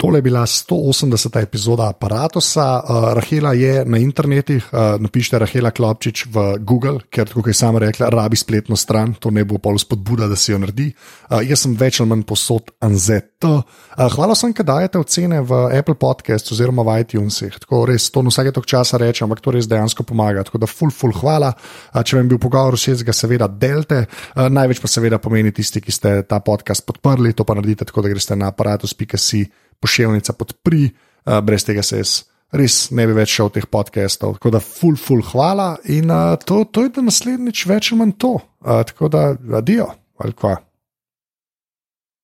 Tole je bila 180. epizoda aparata. Uh, Rahela je na internetu, uh, napišite Rahela Klopčič v Google, ker, kot je sama rekla, rabi spletno stran, to ne bo pol spodbuda, da si jo naredi. Uh, jaz sem več ali manj posod Anzet. Uh, hvala vsem, ki dajete ocene v Apple Podcast oziroma v iTunesih. Tako res, to vsake tok časa rečem, ampak to res dejansko pomaga. Tako da, full, full hvala. Uh, če vam je bil pogovor všeč, ga seveda delte. Uh, največ pa seveda pomeni tisti, ki ste ta podcast podprli, to pa naredite tako, da greste na aparatus.si pošiljnica podpri, uh, brez tega se jaz res ne bi več šel teh podcastov. Tako da, full, full hvala in uh, to, to je da naslednjič več ali manj to. Uh, tako da, adijo, ali kva.